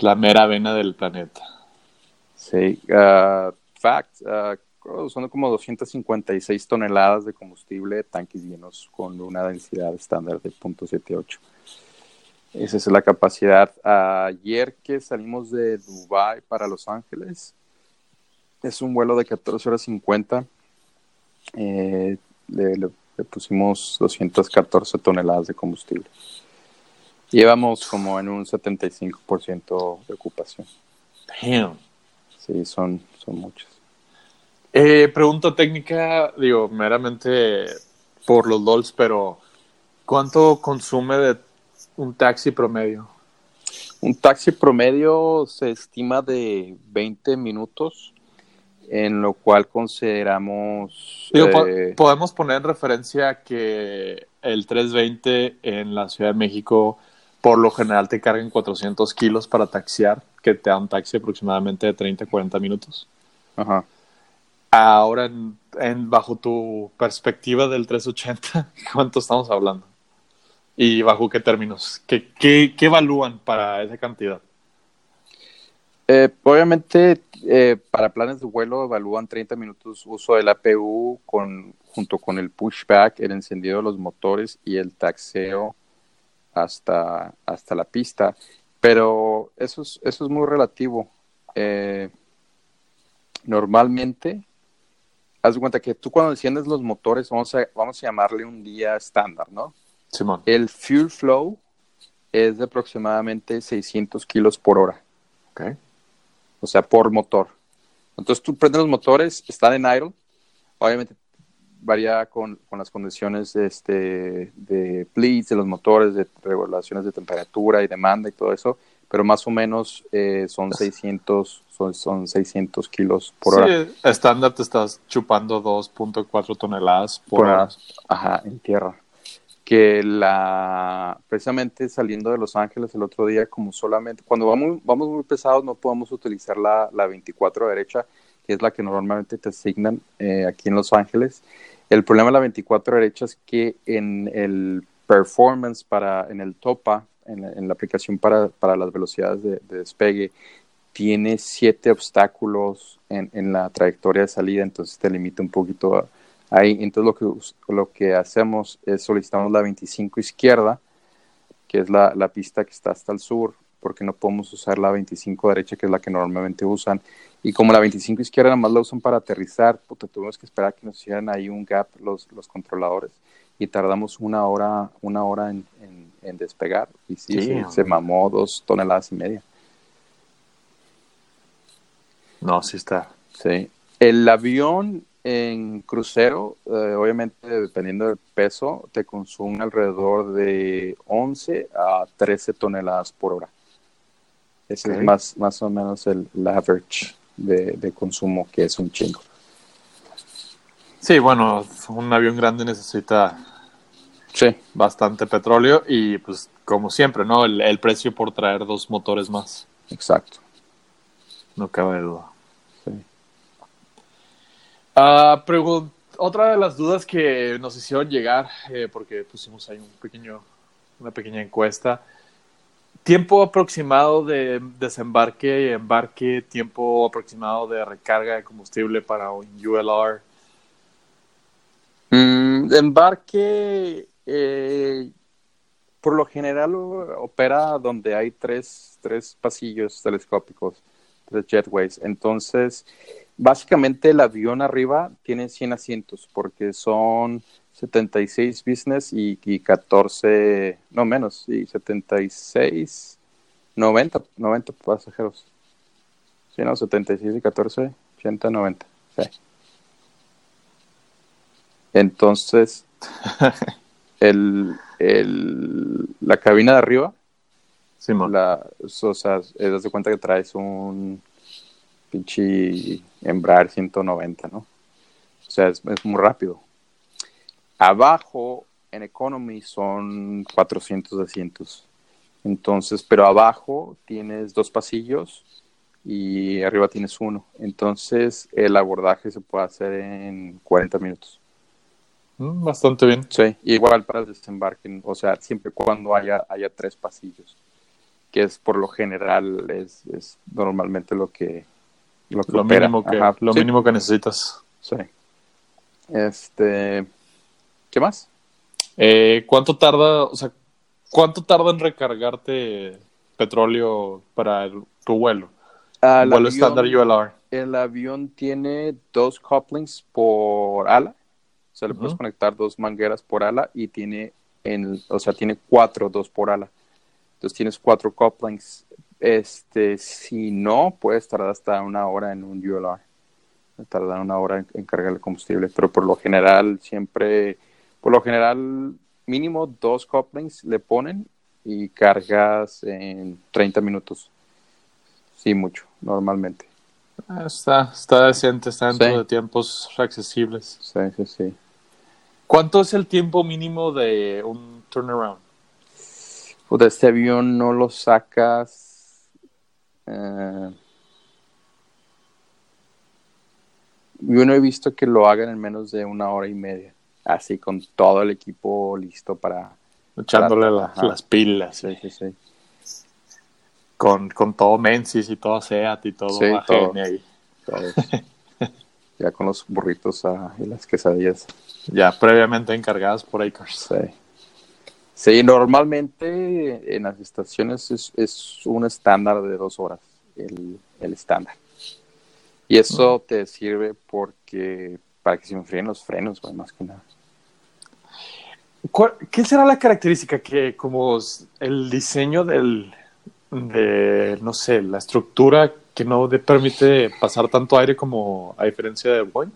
La mera vena del planeta. Sí. Uh, fact, uh, son como 256 toneladas de combustible, tanques llenos con una densidad estándar de 0.78. Esa es la capacidad. Ayer que salimos de Dubai para Los Ángeles, es un vuelo de 14 horas 50. Eh, le, pusimos 214 toneladas de combustible. Llevamos como en un 75% de ocupación. Damn. Sí, son, son muchos. Eh, pregunta técnica, digo, meramente por los LOLs, pero ¿cuánto consume de un taxi promedio? Un taxi promedio se estima de 20 minutos en lo cual consideramos... Eh, podemos poner en referencia que el 320 en la Ciudad de México por lo general te cargan 400 kilos para taxiar, que te da un taxi aproximadamente de 30 40 minutos. Ajá. Ahora, en, bajo tu perspectiva del 380, ¿cuánto estamos hablando? ¿Y bajo qué términos? ¿Qué, qué, evalúan para esa cantidad? Eh, obviamente, eh, para planes de vuelo evalúan 30 minutos uso del APU con, junto con el pushback, el encendido de los motores y el taxeo hasta, hasta la pista. Pero eso es, eso es muy relativo. Eh, normalmente, haz de cuenta que tú cuando enciendes los motores, vamos a, vamos a llamarle un día estándar, ¿no? Simón. El fuel flow es de aproximadamente 600 kilos por hora. Okay o sea, por motor. Entonces tú prendes los motores, están en idle, obviamente varía con, las condiciones de, este, de bleeds de los motores, de regulaciones de temperatura y demanda y todo eso, pero más o menos eh, son 600 son, son 600 kilos por hora. Sí, estándar te estás chupando 2.4 toneladas por, hora. Ajá, en tierra que la precisamente saliendo de Los Ángeles el otro día como solamente cuando vamos vamos muy pesados no podemos utilizar la, la 24 derecha que es la que normalmente te asignan eh, aquí en Los Ángeles. El problema de la 24 derecha es que en el performance para en el topa en, la aplicación para, para las velocidades de, de, despegue tiene siete obstáculos en, en la trayectoria de salida entonces te limita un poquito a Ahí, entonces lo que, lo que hacemos es solicitamos la 25 izquierda, que es la, la pista que está hasta el sur, porque no podemos usar la 25 derecha, que es la que normalmente usan. Y como la 25 izquierda nada más la usan para aterrizar, pues tuvimos que esperar que nos hicieran ahí un gap los, los controladores y tardamos una hora, una hora en, en, despegar. Y sí, se, se, mamó dos toneladas y media. No, sí está. Sí. El avión en crucero, eh, obviamente dependiendo del peso, te consume alrededor de 11 a 13 toneladas por hora. Ese es más, más o menos el, average de, consumo, que es un chingo. Sí, bueno, un avión grande necesita sí. bastante petróleo y pues como siempre, ¿no? El, precio por traer dos motores más. Exacto. No cabe duda. Ah, otra de las dudas que nos hicieron llegar, eh, porque pusimos ahí un pequeño, una pequeña encuesta. Tiempo aproximado de desembarque y embarque, tiempo aproximado de recarga de combustible para un ULR. Mm, embarque, eh, por lo general opera donde hay tres, tres pasillos telescópicos, tres jetways. Entonces, básicamente el avión arriba tiene 100 asientos porque son 76 business y, y 14, no menos, y 76, 90, 90 pasajeros. Sí, no, 76 y 14, 80, 90. Sí. Entonces, el, el, la cabina de arriba, sí, la, o sea, das de cuenta que traes un pinche Embraer 190, ¿no? O sea, es, es muy rápido. Abajo, en Economy, son 400 asientos. Entonces, pero abajo tienes dos pasillos y arriba tienes uno. Entonces, el abordaje se puede hacer en 40 minutos. Mm, bastante bien. Sí, igual para el desembarque, o sea, siempre cuando haya, haya tres pasillos, que es por lo general, es, es normalmente lo que lo, que mínimo que lo mínimo que necesitas. Sí. Este, ¿Qué más? Eh, ¿Cuánto tarda, o sea, cuánto tarda en recargarte petróleo para tu vuelo? El vuelo estándar ULR. El avión tiene dos couplings por ala. O sea, le puedes conectar dos mangueras por ala y tiene, en, o sea, tiene cuatro, dos por ala. Entonces tienes cuatro couplings. Este, si no, puedes tardar hasta una hora en un ULR. Tardar una hora en, en cargar el combustible. Pero por lo general siempre por lo general, mínimo dos couplings le ponen y cargas en 30 minutos. Sí, mucho, normalmente. Ah, está, está decente, está dentro de tiempos accesibles. Sí, sí, sí. ¿Cuánto es el tiempo mínimo de un turnaround? Pues de este avión no lo sacas. Eh, yo no he visto que lo hagan en menos de una hora y media así con todo el equipo listo para... Echándole las pilas. Sí, sí, sí. Con, con todo Mensis y todo Seat y todo, ahí. ya con los burritos ah, y las quesadillas. Ya previamente encargadas por Acres. Sí. Sí, normalmente en las estaciones es, es un estándar de dos horas, el, el estándar. Y eso mm. te sirve porque para que se enfríen los frenos, más que nada. ¿Qué será la característica que como el diseño del, de, no sé, la estructura que no permite pasar tanto aire como a diferencia de Boeing?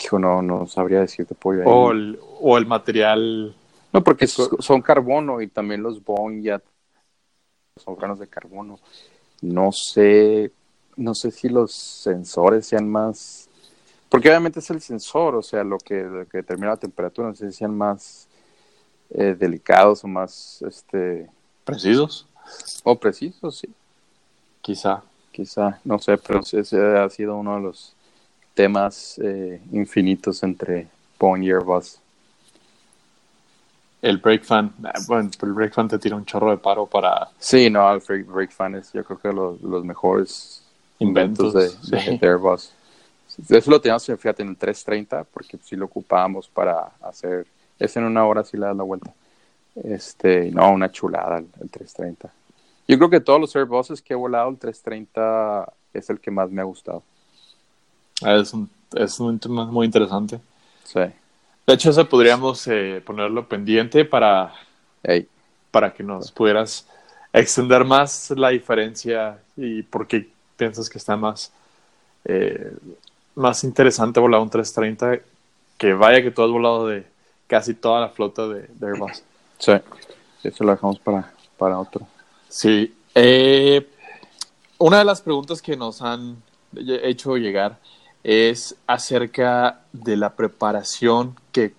Dijo, no, no sabría decirte pollo. O el, o el material. No, porque son carbono y también los Boeing ya son granos de carbono. No sé, no sé si los sensores sean más, porque obviamente es el sensor, o sea, lo que, lo que determina la temperatura, no sé si sean más eh, delicados o más este precisos o precisos sí. Quizá. Quizá no sé pero ese ha sido uno de los temas eh, infinitos entre Boeing y Airbus el break fan ah, bueno el break fan te tira un chorro de paro para sí no el break fan es yo creo que los, los mejores inventos, de, Airbus eso lo teníamos fíjate en el 330 porque sí lo ocupábamos para hacer es en una hora si le das la vuelta. Este, no, una chulada el, 330. Yo creo que todos los Airbuses que he volado, el 330 es el que más me ha gustado. Ah, es un, es un muy interesante. Sí. De hecho, eso podríamos eh, ponerlo pendiente para, para que nos pudieras extender más la diferencia y por qué piensas que está más, eh, más interesante volar un 330 que vaya que tú has volado de, casi toda la flota de, Airbus. Sí, eso lo dejamos para, para otro. Sí. Eh, una de las preguntas que nos han hecho llegar es acerca de la preparación que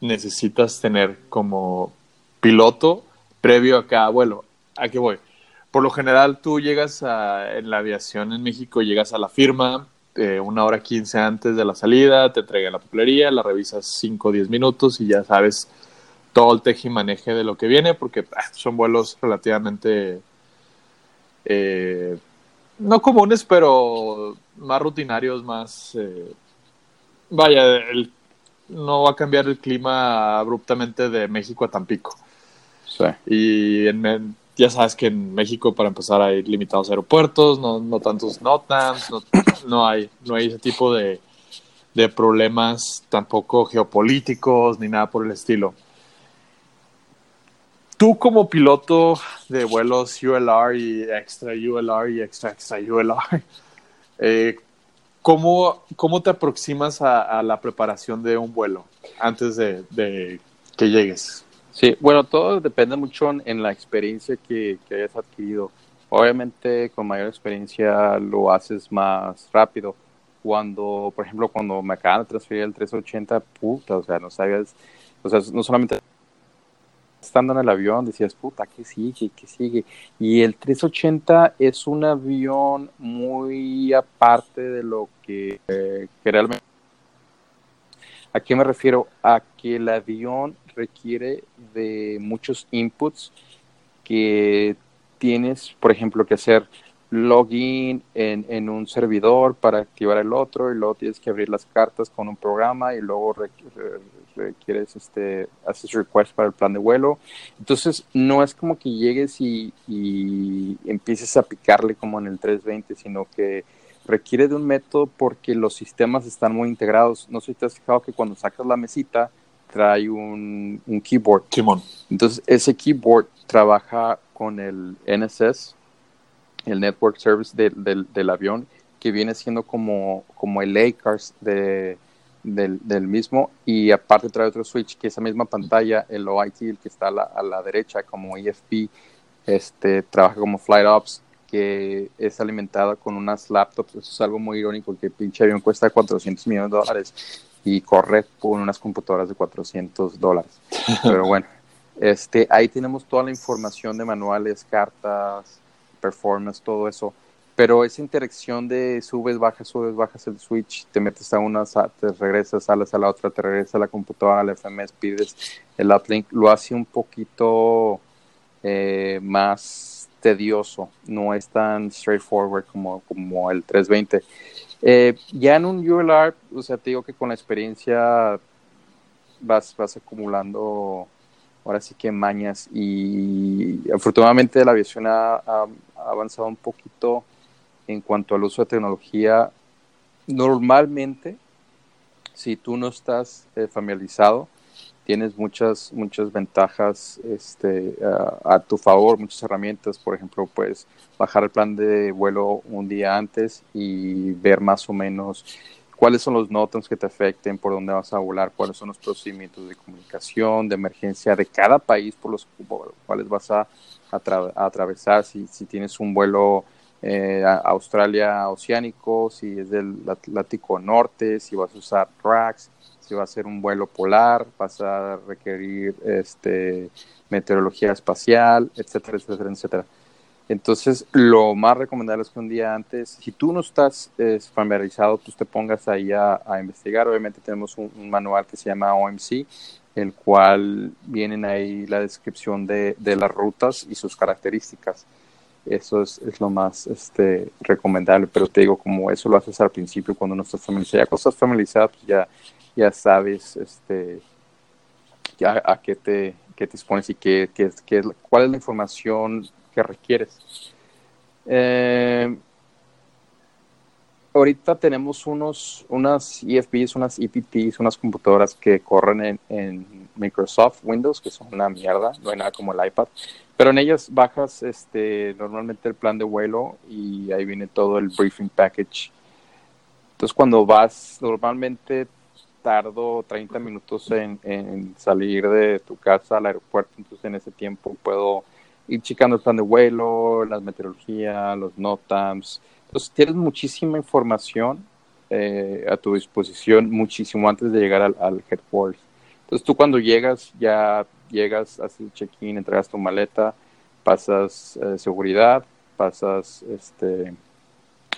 necesitas tener como piloto previo a cada vuelo. ¿A qué voy? Por lo general tú llegas en la aviación en México, llegas a la firma eh, una hora quince antes de la salida, te entregan la papelería, la revisas cinco o diez minutos y ya sabes todo el teje y maneje de lo que viene, porque ah, son vuelos relativamente eh, no comunes, pero más rutinarios, más... Eh, vaya, el, no va a cambiar el clima abruptamente de México a Tampico. Sí. Y ya sabes que en México, para empezar, hay limitados aeropuertos, no, no tantos NOTAMs, no, no, hay, no hay ese tipo de, de problemas tampoco geopolíticos ni nada por el estilo. Tú como piloto de vuelos ULR y extra ULR y extra extra ULR, eh, ¿cómo, ¿cómo, te aproximas a, la preparación de un vuelo antes de, que llegues? Sí, bueno, todo depende mucho en, la experiencia que, que, hayas adquirido. Obviamente, con mayor experiencia lo haces más rápido. Cuando, por ejemplo, cuando me acaban de transferir el 380, puta, o sea, no sabías, o sea, no solamente estando en el avión decías, puta, ¿qué sigue? ¿Qué sigue? Y el 380 es un avión muy aparte de lo que, eh, realmente... ¿A qué me refiero? A que el avión requiere de muchos inputs que tienes, por ejemplo, que hacer login en, en, un servidor para activar el otro y luego tienes que abrir las cartas con un programa y luego quieres este, haces request para el plan de vuelo. Entonces, no es como que llegues y, empieces a picarle como en el 320, sino que requiere de un método porque los sistemas están muy integrados. No sé si te has fijado que cuando sacas la mesita trae un, keyboard. Entonces, ese keyboard trabaja con el NSS, el Network Service del, avión, que viene siendo como, como el ACARS de, del, mismo y aparte trae otro switch que esa misma pantalla, el OIT, el que está a la, a la derecha como EFP, este, trabaja como Flight Ops, que es alimentada con unas laptops. Eso es algo muy irónico, que el pinche avión cuesta 400 millones de dólares y corre con unas computadoras de 400 dólares. Pero bueno, este, ahí tenemos toda la información de manuales, cartas, performance, todo eso pero esa interacción de subes, bajas, subes, bajas el switch, te metes a una, te regresas, sales a la otra, te regresas a la computadora, al FMS, pides el uplink, lo hace un poquito eh, más tedioso, no es tan straightforward como, como el 320. Eh, ya en un ULR, o sea, te digo que con la experiencia vas, vas acumulando ahora sí que mañas y afortunadamente la aviación ha avanzado un poquito en cuanto al uso de tecnología, normalmente, si tú no estás eh, familiarizado, tienes muchas, muchas ventajas este, a, tu favor, muchas herramientas. Por ejemplo, puedes bajar el plan de vuelo un día antes y ver más o menos cuáles son los notas que te afecten, por dónde vas a volar, cuáles son los procedimientos de comunicación, de emergencia de cada país por los cuales vas a, atravesar. Si tienes un vuelo eh, Australia oceánico, si es del Atlántico Norte, si vas a usar racks, si va a ser un vuelo polar, vas a requerir este, meteorología espacial, etcétera, etcétera, etcétera. Entonces, lo más recomendable es que un día antes, si tú no estás familiarizado, tú te pongas ahí a, investigar. Obviamente tenemos un, manual que se llama OMC, el cual vienen ahí la descripción de, de las rutas y sus características. Eso es, es, lo más este, recomendable, pero te digo, como eso lo haces al principio cuando no estás familiarizado, ya cuando estás familiarizado, pues ya, ya sabes este, ya a qué te, qué te expones y qué, qué, qué, cuál es la información que requieres. Eh, ahorita tenemos unos, unas EFPs, unas EPTs, unas computadoras que corren en, en, Microsoft Windows, que son una mierda, no hay nada como el iPad. Pero en ellas bajas este, normalmente el plan de vuelo y ahí viene todo el briefing package. Entonces cuando vas, normalmente tardo 30 minutos en, en salir de tu casa al aeropuerto, entonces en ese tiempo puedo ir checando el plan de vuelo, las meteorologías, los NOTAMs, entonces tienes muchísima información eh, a tu disposición muchísimo antes de llegar al, headquarters. Entonces tú cuando llegas, ya llegas, haces el check-in, entregas tu maleta, pasas eh, seguridad, pasas este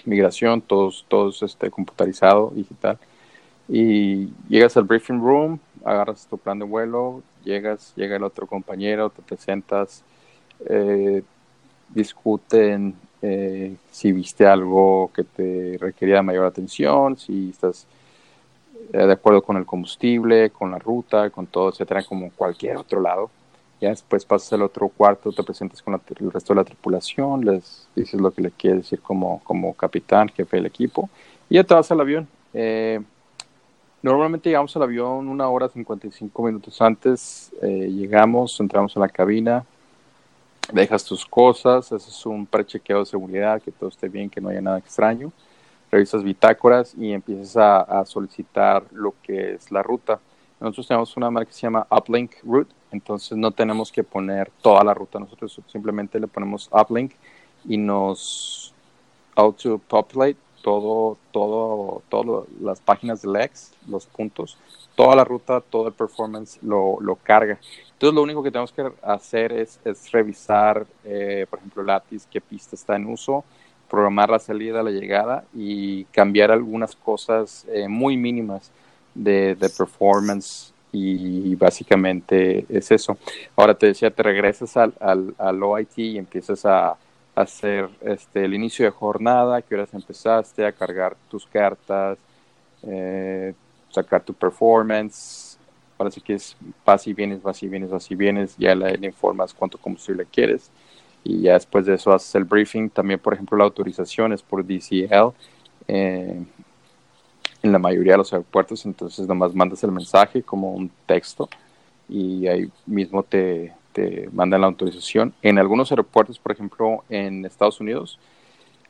migración, todos, todos este computarizado, digital. Y llegas al briefing room, agarras tu plan de vuelo, llegas, llega el otro compañero, te presentas, eh, discuten eh, si viste algo que te requería mayor atención, si estás eh, de acuerdo con el combustible, con la ruta, con todo, etcétera, como cualquier otro lado. Ya después pasas al otro cuarto, te presentas con el resto de la tripulación, les dices lo que le quieres decir como, como capitán, jefe del equipo, y ya te vas al avión. Eh, normalmente llegamos al avión una hora 55 minutos antes, llegamos, entramos a la cabina, dejas tus cosas, haces un prechequeo de seguridad, que todo esté bien, que no haya nada extraño, revisas bitácoras y empiezas a, solicitar lo que es la ruta. Nosotros tenemos una marca que se llama Uplink Route, entonces no tenemos que poner toda la ruta, nosotros simplemente le ponemos Uplink y nos auto-populate todo, todo, todas las páginas del Lex, los puntos, toda la ruta, todo el performance lo, lo carga. Entonces lo único que tenemos que hacer es, es revisar, eh, por ejemplo, Latis, qué pista está en uso, programar la salida, la llegada y cambiar algunas cosas eh, muy mínimas de, de performance y básicamente es eso. Ahora te decía, te regresas al, al, al OIT y empiezas a, hacer este, el inicio de jornada, qué horas empezaste, a cargar tus cartas, eh, sacar tu performance, Ahora que es vas y vienes, vas y vienes, vas y vienes, ya le, informas cuánto combustible quieres. Y ya después de eso haces el briefing. También, por ejemplo, la autorización es por DCL eh, en la mayoría de los aeropuertos, entonces nomás mandas el mensaje como un texto y ahí mismo te, te mandan la autorización. En algunos aeropuertos, por ejemplo, en Estados Unidos,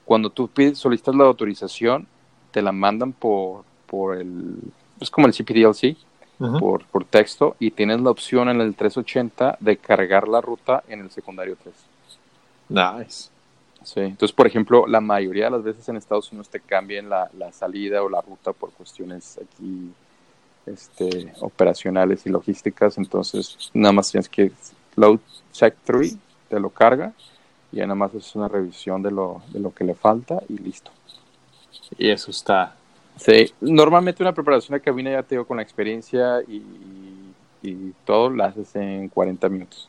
cuando tú pides, solicitas la autorización, te la mandan por, por el, es como el CPDLC, por, por texto y tienes la opción en el 380 de cargar la ruta en el secundario 3. Nice. Sí, entonces, por ejemplo, la mayoría de las veces en Estados Unidos te cambian la, la salida o la ruta por cuestiones aquí este, operacionales y logísticas, entonces nada más tienes que load check 3, te lo carga y ya nada más es una revisión de lo, de lo que le falta y listo. Y eso está Sí, normalmente una preparación de cabina ya te digo con la experiencia y, todo la haces en 40 minutos.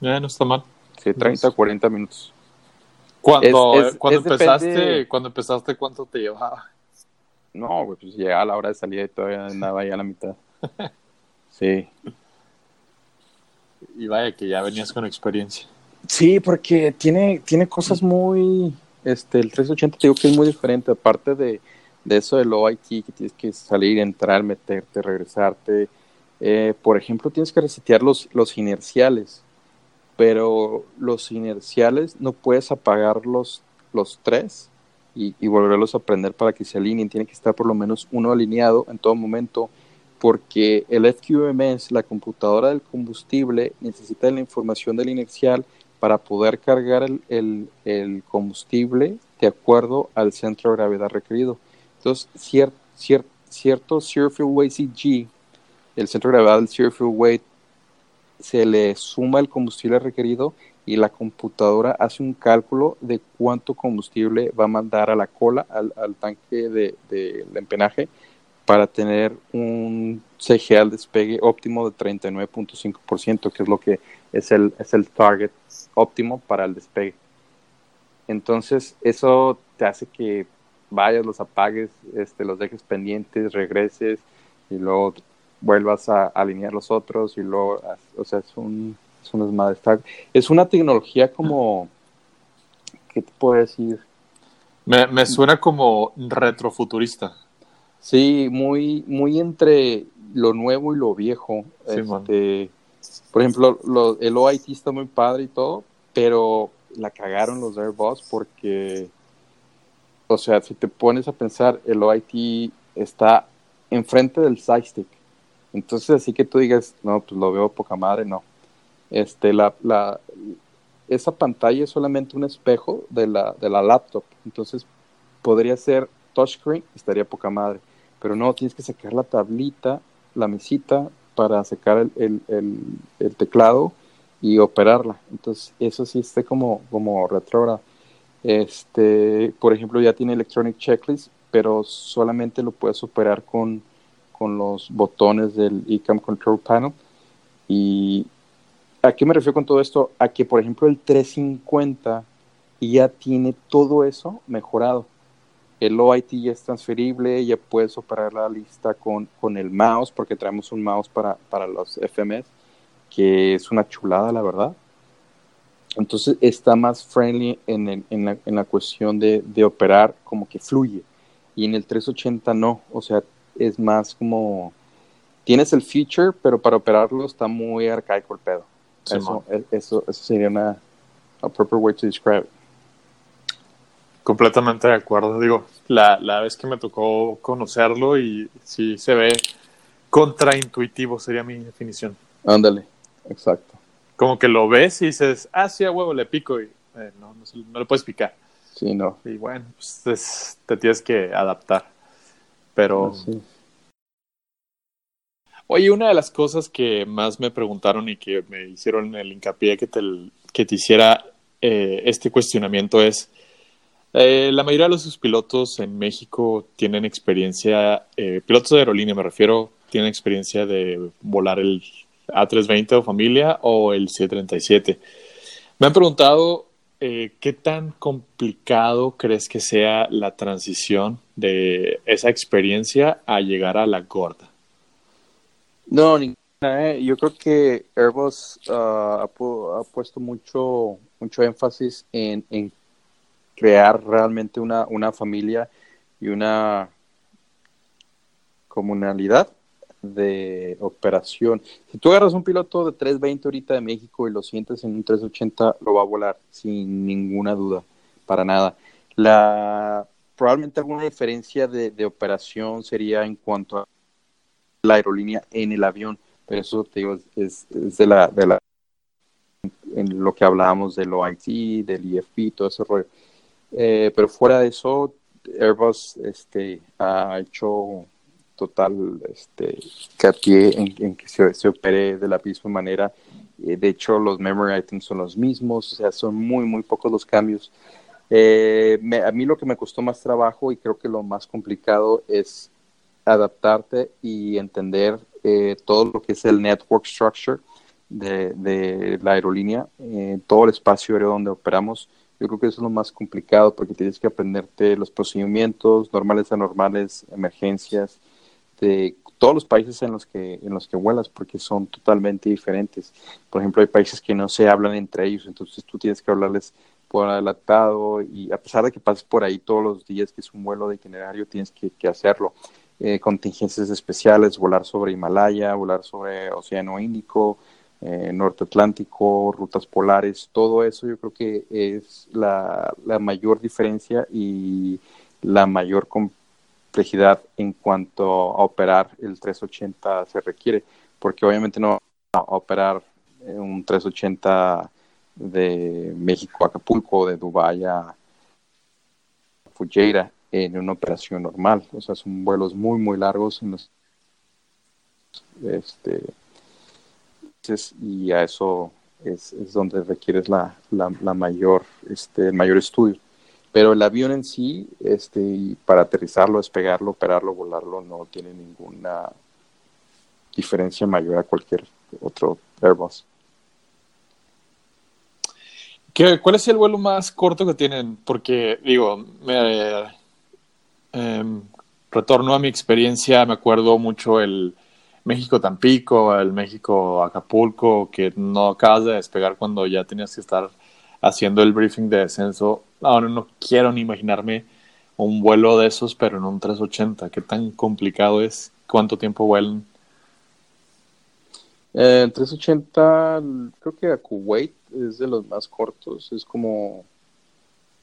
Ya, no está mal. Sí, 30 o 40 minutos. Cuando, cuando empezaste, cuando empezaste, ¿cuánto te llevaba? No, pues llegaba a la hora de salida y todavía andaba ya a la mitad. Sí. Y vaya que ya venías con experiencia. Sí, porque tiene, tiene cosas muy, este, el 380 te digo que es muy diferente, aparte de, de eso del OIT, que tienes que salir, entrar, meterte, regresarte. Eh, por ejemplo, tienes que resetear los, los inerciales, pero los inerciales no puedes apagar los, los tres y, y, volverlos a prender para que se alineen. Tiene que estar por lo menos uno alineado en todo momento, porque el FQMS, la computadora del combustible, necesita la información del inercial para poder cargar el, combustible de acuerdo al centro de gravedad requerido. Entonces, cierto cier, cierto Weight CG, el centro de gravedad del Field Weight, se le suma el combustible requerido y la computadora hace un cálculo de cuánto combustible va a mandar a la cola, al, tanque de, de, empenaje, para tener un CG al despegue óptimo de 39.5%, que es lo que es el, es el target óptimo para el despegue. Entonces, eso te hace que vayas, los apagues, este, los dejes pendientes, regreses y luego vuelvas a, alinear los otros y luego, o sea, es un, es un Es una tecnología como, ¿qué te puedo decir? Me, me suena como retrofuturista. Sí, muy, muy entre lo nuevo y lo viejo. este, por ejemplo, lo, el OIT está muy padre y todo, pero la cagaron los Airbus porque o sea, si te pones a pensar, el OIT está enfrente del stick. Entonces, así que tú digas, no, pues lo veo poca madre, no. Este, la, la, esa pantalla es solamente un espejo de la, de la laptop. Entonces, podría ser touchscreen, estaría poca madre. Pero no, tienes que sacar la tablita, la mesita, para secar el, teclado y operarla. Entonces, eso sí está como, como retrógrado. Este, por ejemplo, ya tiene Electronic Checklist, pero solamente lo puedes operar con, con los botones del eCam Control Panel. Y ¿a qué me refiero con todo esto? A que, por ejemplo, el 350 ya tiene todo eso mejorado. El OIT ya es transferible, ya puedes operar la lista con, con el mouse, porque traemos un mouse para, para los FMS, que es una chulada, la verdad. Entonces está más friendly en, en, la, en la, cuestión de, de, operar, como que fluye. Y en el 380 no, o sea, es más como... Tienes el feature, pero para operarlo está muy arcaico el pedo. eso, eso, eso, sería una a proper way to describe it. Completamente de acuerdo. Digo, la, la vez que me tocó conocerlo y sí se ve contraintuitivo, sería mi definición. Ándale, exacto. Como que lo ves y dices, ah, sí, a huevo, le pico y eh, no, no, no, le puedes picar. Sí, no. Y bueno, pues te tienes que adaptar. Pero. Sí. Oye, una de las cosas que más me preguntaron y que me hicieron el hincapié que te, que te hiciera eh, este cuestionamiento es eh, la mayoría de los pilotos en México tienen experiencia, eh, pilotos de aerolínea me refiero, tienen experiencia de volar el A320 o familia o el C-37. Me han preguntado eh, qué tan complicado crees que sea la transición de esa experiencia a llegar a la gorda. No, ninguna. Yo creo que Airbus ah, ha, puesto mucho, mucho énfasis en, en crear realmente una, una familia y una comunalidad de operación. Si tú agarras un piloto de 320 ahorita de México y lo sientes en un 380, lo va a volar sin ninguna duda, para nada. La, probablemente alguna diferencia de, de operación sería en cuanto a la aerolínea en el avión, pero eso te digo, es, es de la, de la en lo que hablábamos del OIT, del IFP, todo ese rollo. Eh, pero fuera de eso, Airbus este, ha hecho total este, en, en que se, opere de la misma manera. Eh, de hecho, los memory items son los mismos, o sea, son muy, muy pocos los cambios. Eh, a mí lo que me costó más trabajo y creo que lo más complicado es adaptarte y entender todo lo que es el network structure de, de la aerolínea, todo el espacio aéreo donde operamos yo creo que eso es lo más complicado porque tienes que aprenderte los procedimientos normales, anormales, emergencias de todos los países en los que en los que vuelas porque son totalmente diferentes. Por ejemplo, hay países que no se hablan entre ellos, entonces tú tienes que hablarles por adelantado y a pesar de que pases por ahí todos los días, que es un vuelo de itinerario, tienes que, que hacerlo. Eh, contingencias especiales, volar sobre Himalaya, volar sobre Océano Índico, eh, norte atlántico, rutas polares, todo eso yo creo que es la, mayor diferencia y la mayor complejidad en cuanto a operar el 380 se requiere, porque obviamente no a operar un 380 de México a Acapulco, de Dubái a Fujeira en una operación normal, o sea, son vuelos muy, muy largos en los este, y a eso es, donde requieres la, la, mayor, este, el mayor estudio. Pero el avión en sí, este, para aterrizarlo, despegarlo, operarlo, volarlo, no tiene ninguna diferencia mayor a cualquier otro Airbus. ¿Qué, ¿Cuál es el vuelo más corto que tienen? Porque, digo, me, em, retorno a mi experiencia, me acuerdo mucho el, México Tampico, el México Acapulco, que no acabas de despegar cuando ya tenías que estar haciendo el briefing de descenso. Ahora no quiero ni imaginarme un vuelo de esos, pero en un 380. ¿Qué tan complicado es? ¿Cuánto tiempo vuelan? Eh, 380, creo que a Kuwait es de los más cortos, es como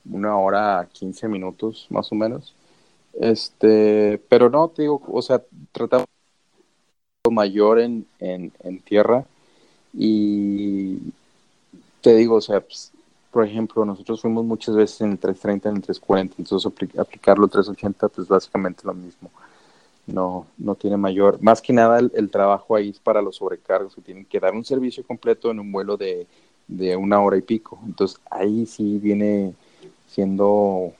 una hora 15 minutos más o menos. Este, pero no, te digo, o sea, tratamos mayor en, en, tierra y te digo, o sea, pues, por ejemplo, nosotros fuimos muchas veces en el 330, en el 340, entonces aplicarlo 380, pues básicamente lo mismo. no, no tiene mayor, más que nada el, trabajo ahí es para los sobrecargos que tienen que dar un servicio completo en un vuelo de, de una hora y pico. Entonces ahí sí viene siendo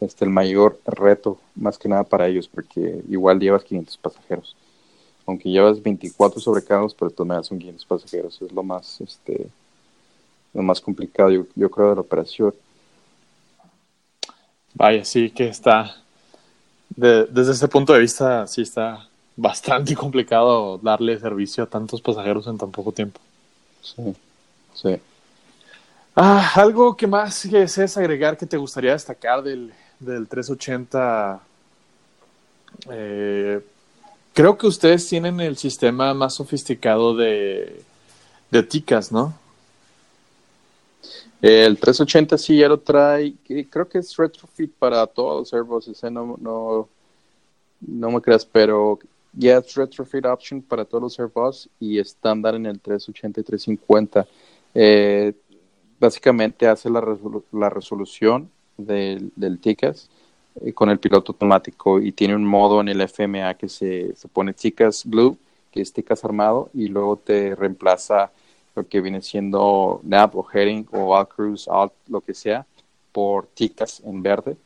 este el mayor reto, más que nada para ellos, porque igual llevas 500 pasajeros. Aunque llevas 24 sobrecargos, pero tú me das son 500 pasajeros, es lo más, este, lo más complicado, yo, yo creo, de la operación. Vaya, sí que está desde ese punto de vista, sí está bastante complicado darle servicio a tantos pasajeros en tan poco tiempo. Sí, sí. Ah, algo que más es agregar que te gustaría destacar del, del 380. Eh, creo que ustedes tienen el sistema más sofisticado de, de ticas, ¿no? El 380 sí ya lo trae, creo que es retrofit para todos los Airbus, no, no, no me creas, pero ya es retrofit option para todos los Airbus y estándar en el 380 y 350. Eh, básicamente hace la, la resolución del, del TICAS con el piloto automático y tiene un modo en el FMA que se, se pone TICAS Blue, que es TICAS armado, y luego te reemplaza lo que viene siendo NAV o Heading o All Cruise, Alt, lo que sea, por ticas en verde,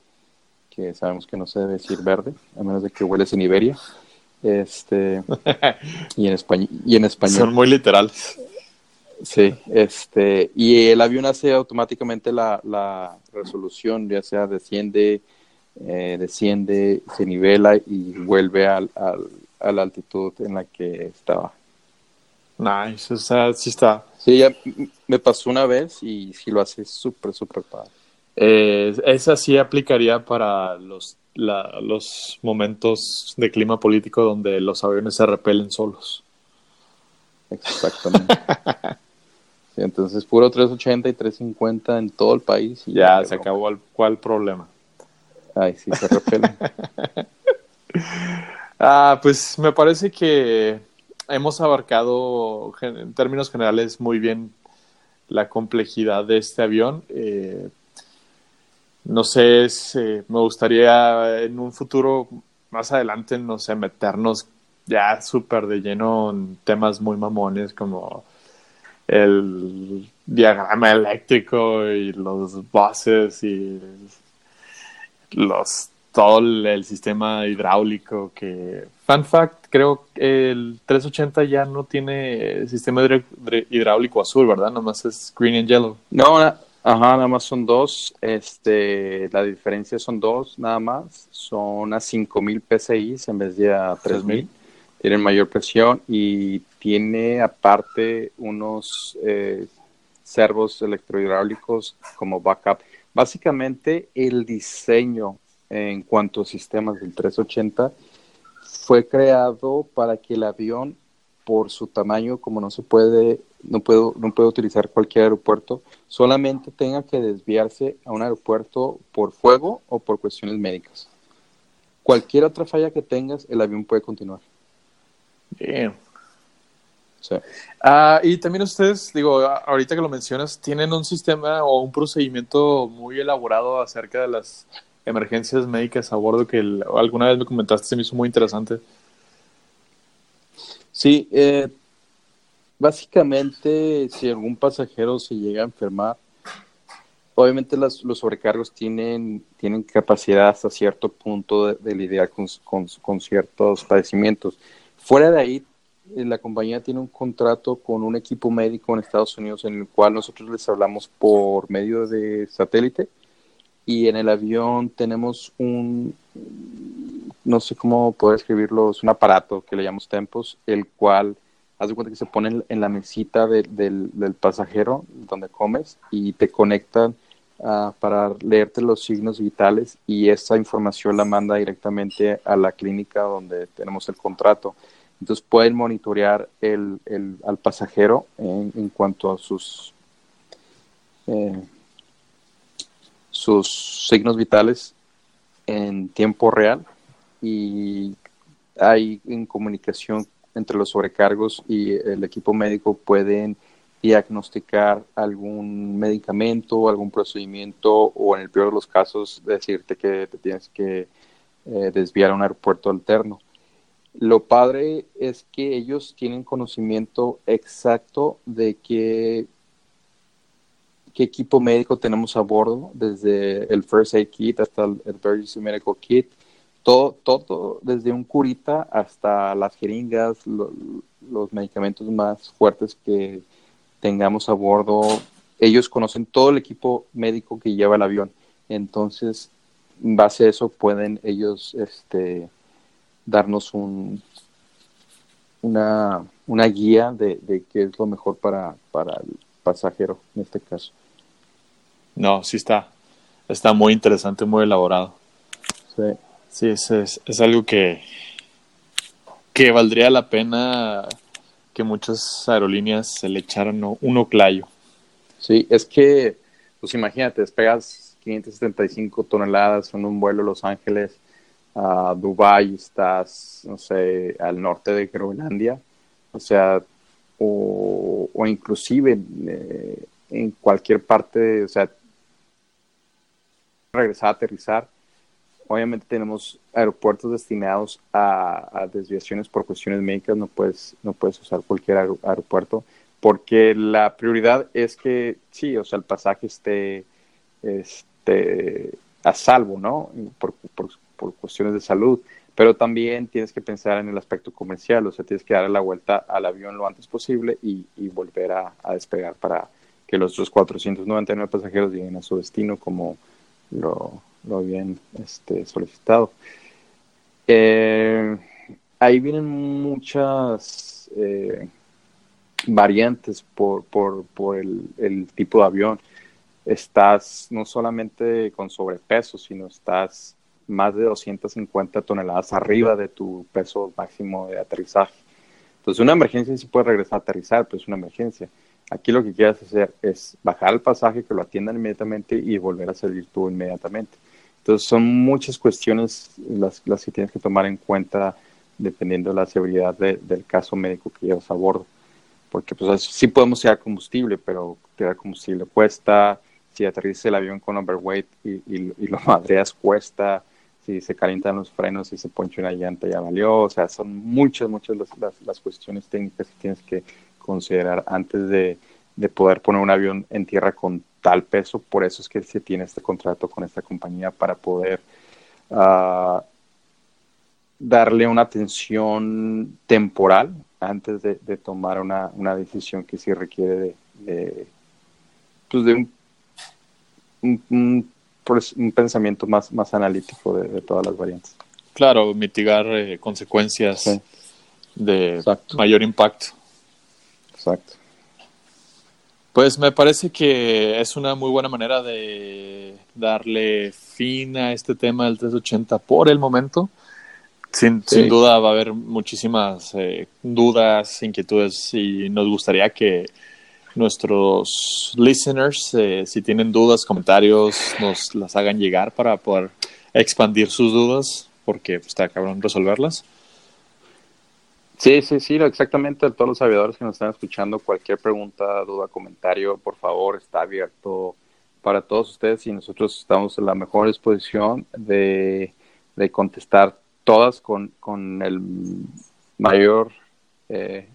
que sabemos que no se debe decir verde, a menos de que hueles en Iberia. Este, y, en español, y en español. Son muy literales. Sí, este, y el avión hace automáticamente la, la resolución, ya sea desciende, eh, desciende, se nivela y vuelve al, al, a la altitud en la que estaba. Nice, o sea, sí está. Sí, ya me pasó una vez y sí lo hace súper, súper padre. Eh, esa sí aplicaría para los, los momentos de clima político donde los aviones se repelen solos. Exactamente. entonces, puro 380 y 350 en todo el país. Y ya, se acabó. El, ¿Cuál problema? Ay, sí, se repelen. ah, pues me parece que hemos abarcado en términos generales muy bien la complejidad de este avión. Eh, no sé, me gustaría en un futuro más adelante, no sé, meternos ya súper de lleno en temas muy mamones como el diagrama eléctrico y los buses y los todo el, sistema hidráulico que fun fact creo que el 380 ya no tiene sistema hidráulico azul verdad nomás es green and yellow. No ajá nada más son dos este la diferencia son dos nada más son a 5000 psi en vez de a 3000 tienen mayor presión y tiene aparte unos eh, servos electrohidráulicos como backup básicamente el diseño en cuanto a sistemas del 380 fue creado para que el avión por su tamaño como no se puede no puedo no puede utilizar cualquier aeropuerto solamente tenga que desviarse a un aeropuerto por fuego o por cuestiones médicas. Cualquier otra falla que tengas el avión puede continuar Ah, y también ustedes, digo, ahorita que lo mencionas, tienen un sistema o un procedimiento muy elaborado acerca de las emergencias médicas a bordo que alguna vez me comentaste, se me hizo muy interesante. Sí, eh, básicamente si algún pasajero se llega a enfermar, obviamente los sobrecargos tienen, tienen capacidad hasta cierto punto de, lidiar con, con, ciertos padecimientos. Fuera de ahí, la compañía tiene un contrato con un equipo médico en Estados Unidos en el cual nosotros les hablamos por medio de satélite y en el avión tenemos un, no sé cómo poder escribirlo, es un aparato que le llamamos Tempos, el cual, haz de cuenta que se pone en la mesita del, pasajero donde comes y te conectan ah, para leerte los signos vitales y esa información la manda directamente a la clínica donde tenemos el contrato. Entonces pueden monitorear el, al pasajero en, en, cuanto a sus... Eh, sus signos vitales en tiempo real y hay en comunicación entre los sobrecargos y el equipo médico pueden diagnosticar algún medicamento, algún procedimiento o en el peor de los casos decirte que te tienes que eh, desviar a un aeropuerto alterno. Lo padre es que ellos tienen conocimiento exacto de qué, qué equipo médico tenemos a bordo, desde el First Aid Kit hasta el Emergency Medical Kit, todo, todo, desde un curita hasta las jeringas, los medicamentos más fuertes que tengamos a bordo. Ellos conocen todo el equipo médico que lleva el avión. Entonces, en base a eso pueden ellos este, darnos un, una, una guía de, de, qué es lo mejor para, para el pasajero en este caso. No, sí está. Está muy interesante, muy elaborado. Sí. Sí, es, es, algo que, que valdría la pena que muchas aerolíneas se le echaran un oclayo. Sí, es que, pues imagínate, despegas 575 toneladas en un vuelo a Los Ángeles a Dubái, estás, no sé, al norte de Groenlandia, o sea, o, o inclusive eh, en cualquier parte, o sea, regresar a aterrizar. Obviamente tenemos aeropuertos destinados a, desviaciones por cuestiones médicas, no puedes, no puedes usar cualquier aeropuerto, porque la prioridad es que sí, o sea, el pasaje esté, esté a salvo, ¿no? Por, cuestiones de salud, pero también tienes que pensar en el aspecto comercial, o sea, tienes que dar la vuelta al avión lo antes posible y, volver a, despegar para que los otros 499 pasajeros lleguen a su destino como lo, habían este, solicitado. Eh, ahí vienen muchas eh, variantes por, por, por el, tipo de avión. Estás no solamente con sobrepeso, sino estás más de 250 toneladas arriba de tu peso máximo de aterrizaje. Entonces, una emergencia sí puede regresar a aterrizar, pero es una emergencia. Aquí lo que quieres hacer es bajar el pasaje, que lo atiendan inmediatamente y volver a salir tú inmediatamente. Entonces son muchas cuestiones las, que tienes que tomar en cuenta dependiendo de la seguridad del caso médico que llevas a bordo. Porque pues sí podemos tirar combustible, pero tirar combustible cuesta, si aterrizas el avión con overweight y, y, y lo madreas cuesta, si se calientan los frenos y se poncha una llanta ya valió, o sea, son muchas, muchas las, las, cuestiones técnicas que tienes que considerar antes de, de poder poner un avión en tierra con tal peso, por eso es que se tiene este contrato con esta compañía para poder uh, darle una atención temporal antes de, tomar una, una, decisión que sí requiere de, pues de un, pensamiento más, más analítico de, todas las variantes. Claro, mitigar eh, consecuencias de mayor impacto. Exacto. Pues me parece que es una muy buena manera de darle fin a este tema del 380 por el momento. Sin, sin duda va a haber muchísimas eh, dudas, inquietudes y nos gustaría que nuestros listeners, eh, si tienen dudas, comentarios, nos las hagan llegar para poder expandir sus dudas, porque pues, está cabrón resolverlas. Sí, sí, sí, exactamente. Todos los aviadores que nos están escuchando, cualquier pregunta, duda, comentario, por favor, está abierto para todos ustedes y nosotros estamos en la mejor disposición de, contestar todas con, con el mayor eh,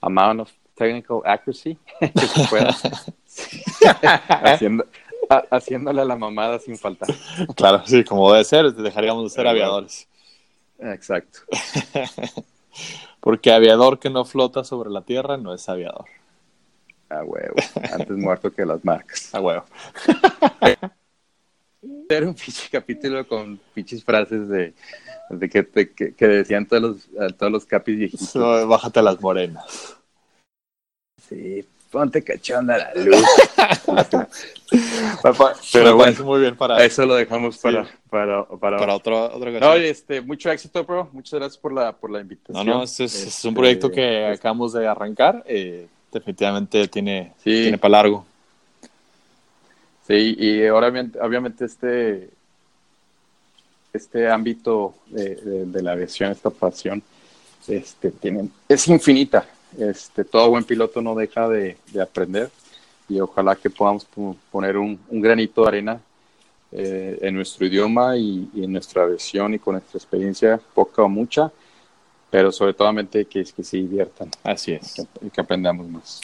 amount of technical accuracy que se pueda, haciéndole a la mamada sin faltar. Claro, sí, como debe ser, dejaríamos de ser aviadores. Exacto. Porque aviador que no flota sobre la tierra no es aviador. A huevo. Antes muerto que las marcas. A huevo. Era un pinche capítulo con pinches frases de, de que, que, decían todos los, todos los capis viejitos. bájate las morenas. Sí, ponte cachonda la luz. Pero bueno, muy bien para eso lo dejamos para, para, para, otro, No, este, mucho éxito, bro. Muchas gracias por la, por la invitación. No, no, es, es un proyecto este, que acabamos de arrancar. Eh, definitivamente tiene, tiene para largo. Sí, y obviamente, obviamente este, este ámbito de, de, la aviación, esta pasión, este, tiene, es infinita. Este, todo buen piloto no deja de, de aprender y ojalá que podamos poner un, granito de arena eh, en nuestro idioma y, en nuestra versión y con nuestra experiencia, poca o mucha, pero sobre todo que, que se diviertan. Así es. Y que, aprendamos más.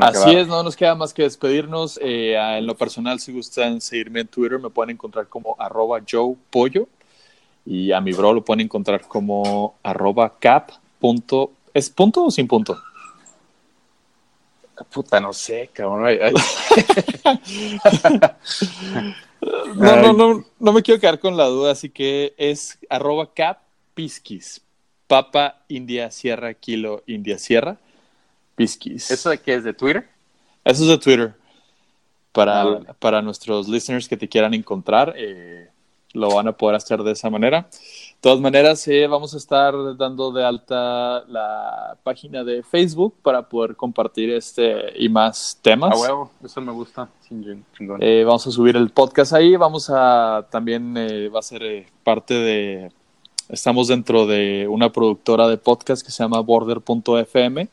Así es, no nos queda más que despedirnos. Eh, en lo personal, si gustan seguirme en Twitter, me pueden encontrar como arroba Joe Pollo. Y a mi bro lo pueden encontrar como arroba cap. ¿Es punto o sin punto? Puta, no sé, cabrón. no, no, no, no me quiero quedar con la duda, así que es arroba cap Pisquis. Papa India Sierra Kilo India Sierra. Pisquis. ¿Eso de qué es de Twitter? Eso es de Twitter. Para, ah, para nuestros listeners que te quieran encontrar, eh, lo van a poder hacer de esa manera. De todas maneras, eh, vamos a estar dando de alta la página de Facebook para poder compartir este y más temas. A huevo, eso me gusta. Eh, vamos a subir el podcast ahí. Vamos a también, va a ser parte de Estamos dentro de una productora de podcast que se llama Border.fm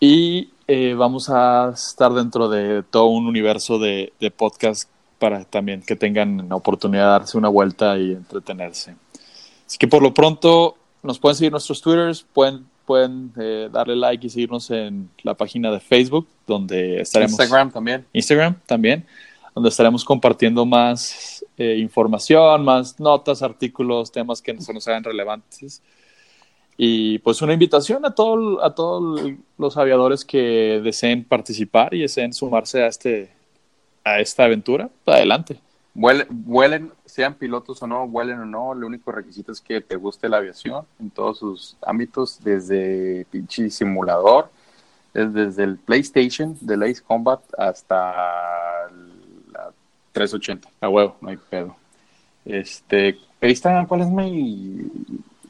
y eh, vamos a estar dentro de todo un universo de, de podcast para también que tengan la oportunidad de darse una vuelta y entretenerse. Así que por lo pronto nos pueden seguir nuestros Twitters, pueden, pueden eh, darle like y seguirnos en la página de Facebook, donde estaremos. Instagram también. Instagram también, donde estaremos compartiendo más eh, información, más notas, artículos, temas que se nos hagan relevantes. Y pues una invitación a, todo, a todos los aviadores que deseen participar y deseen sumarse a, este, a esta aventura. Adelante. Vuelen, sean pilotos o no, vuelen o no, el único requisito es que te guste la aviación en todos sus ámbitos, desde pinche simulador, desde el PlayStation, del Ace Combat, hasta 380. A huevo, no hay pedo. Este, Instagram, ¿cuál es mi.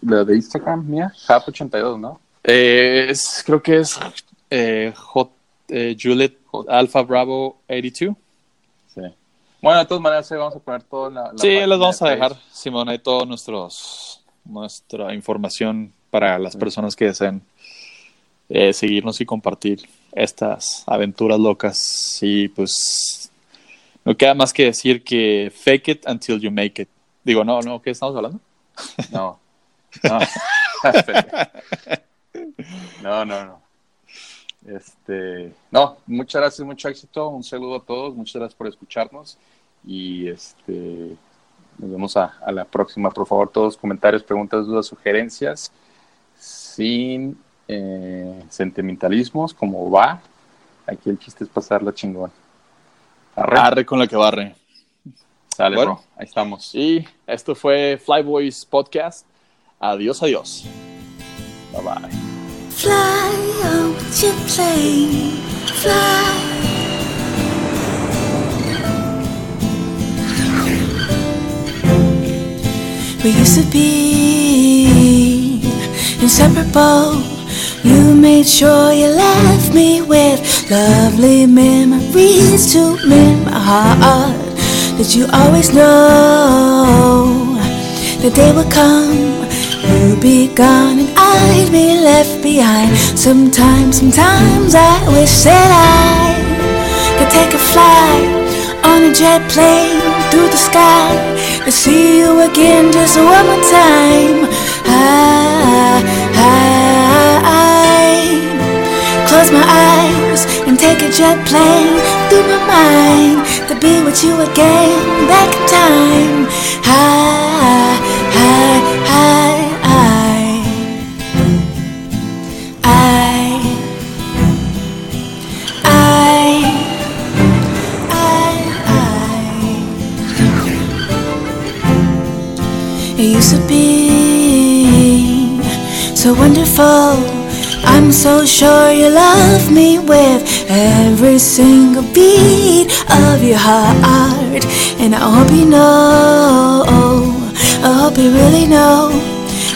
La de Instagram mía? Hap82, ¿no? Eh, es, creo que es eh, J, eh, Juliet Alpha Bravo 82. Bueno, de todas maneras, vamos a poner todo la. sí, les vamos a dejar, Simón, ahí toda nuestra información para las personas que deseen eh, seguirnos y compartir estas aventuras locas. Y pues no queda más que decir que fake it until you make it. Digo, no, no, ¿qué estamos hablando? No. No. no, no, no. Este, no, muchas gracias, mucho éxito, un saludo a todos, muchas gracias por escucharnos y este nos vemos a, la próxima. Por favor, todos comentarios, preguntas, dudas, sugerencias, sin eh, sentimentalismos, como va. Aquí el chiste es pasarla chingón. Arre. con la que barre. Sale, bueno, Ahí estamos. Y esto fue Flyboys Podcast. Adiós, adiós. Bye bye. Fly out your plane, fly. We used to be inseparable. You made sure you left me with lovely memories to mend my heart. Did you always know the day would come? You'd be gone and I'd be left behind. Sometimes, sometimes I wish that I could take a flight on a jet plane through the sky to see you again just one more time. I, I, I close my eyes and take a jet plane through my mind to be with you again back in time. High, high, high, to be so wonderful I'm so sure you love me with every single beat of your heart. And I hope you know, I hope you really know.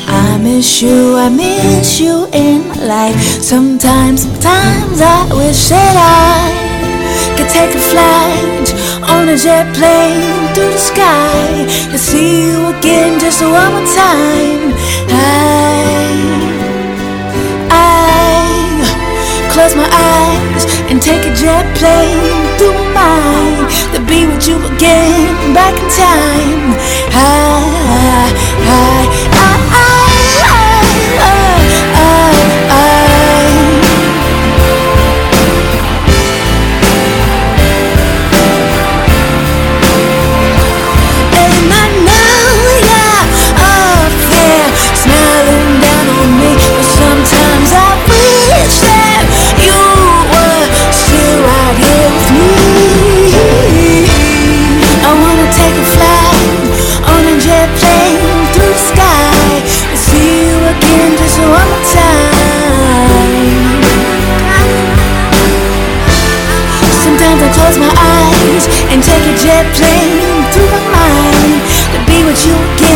I miss you, I miss you in my life. Sometimes, sometimes I wish that I could take a flight on a jet plane through the sky to see you again just one more time. I I close my eyes and take a jet plane through my mind to be with you again back in time. High, high, high. playing through my mind to be what you give.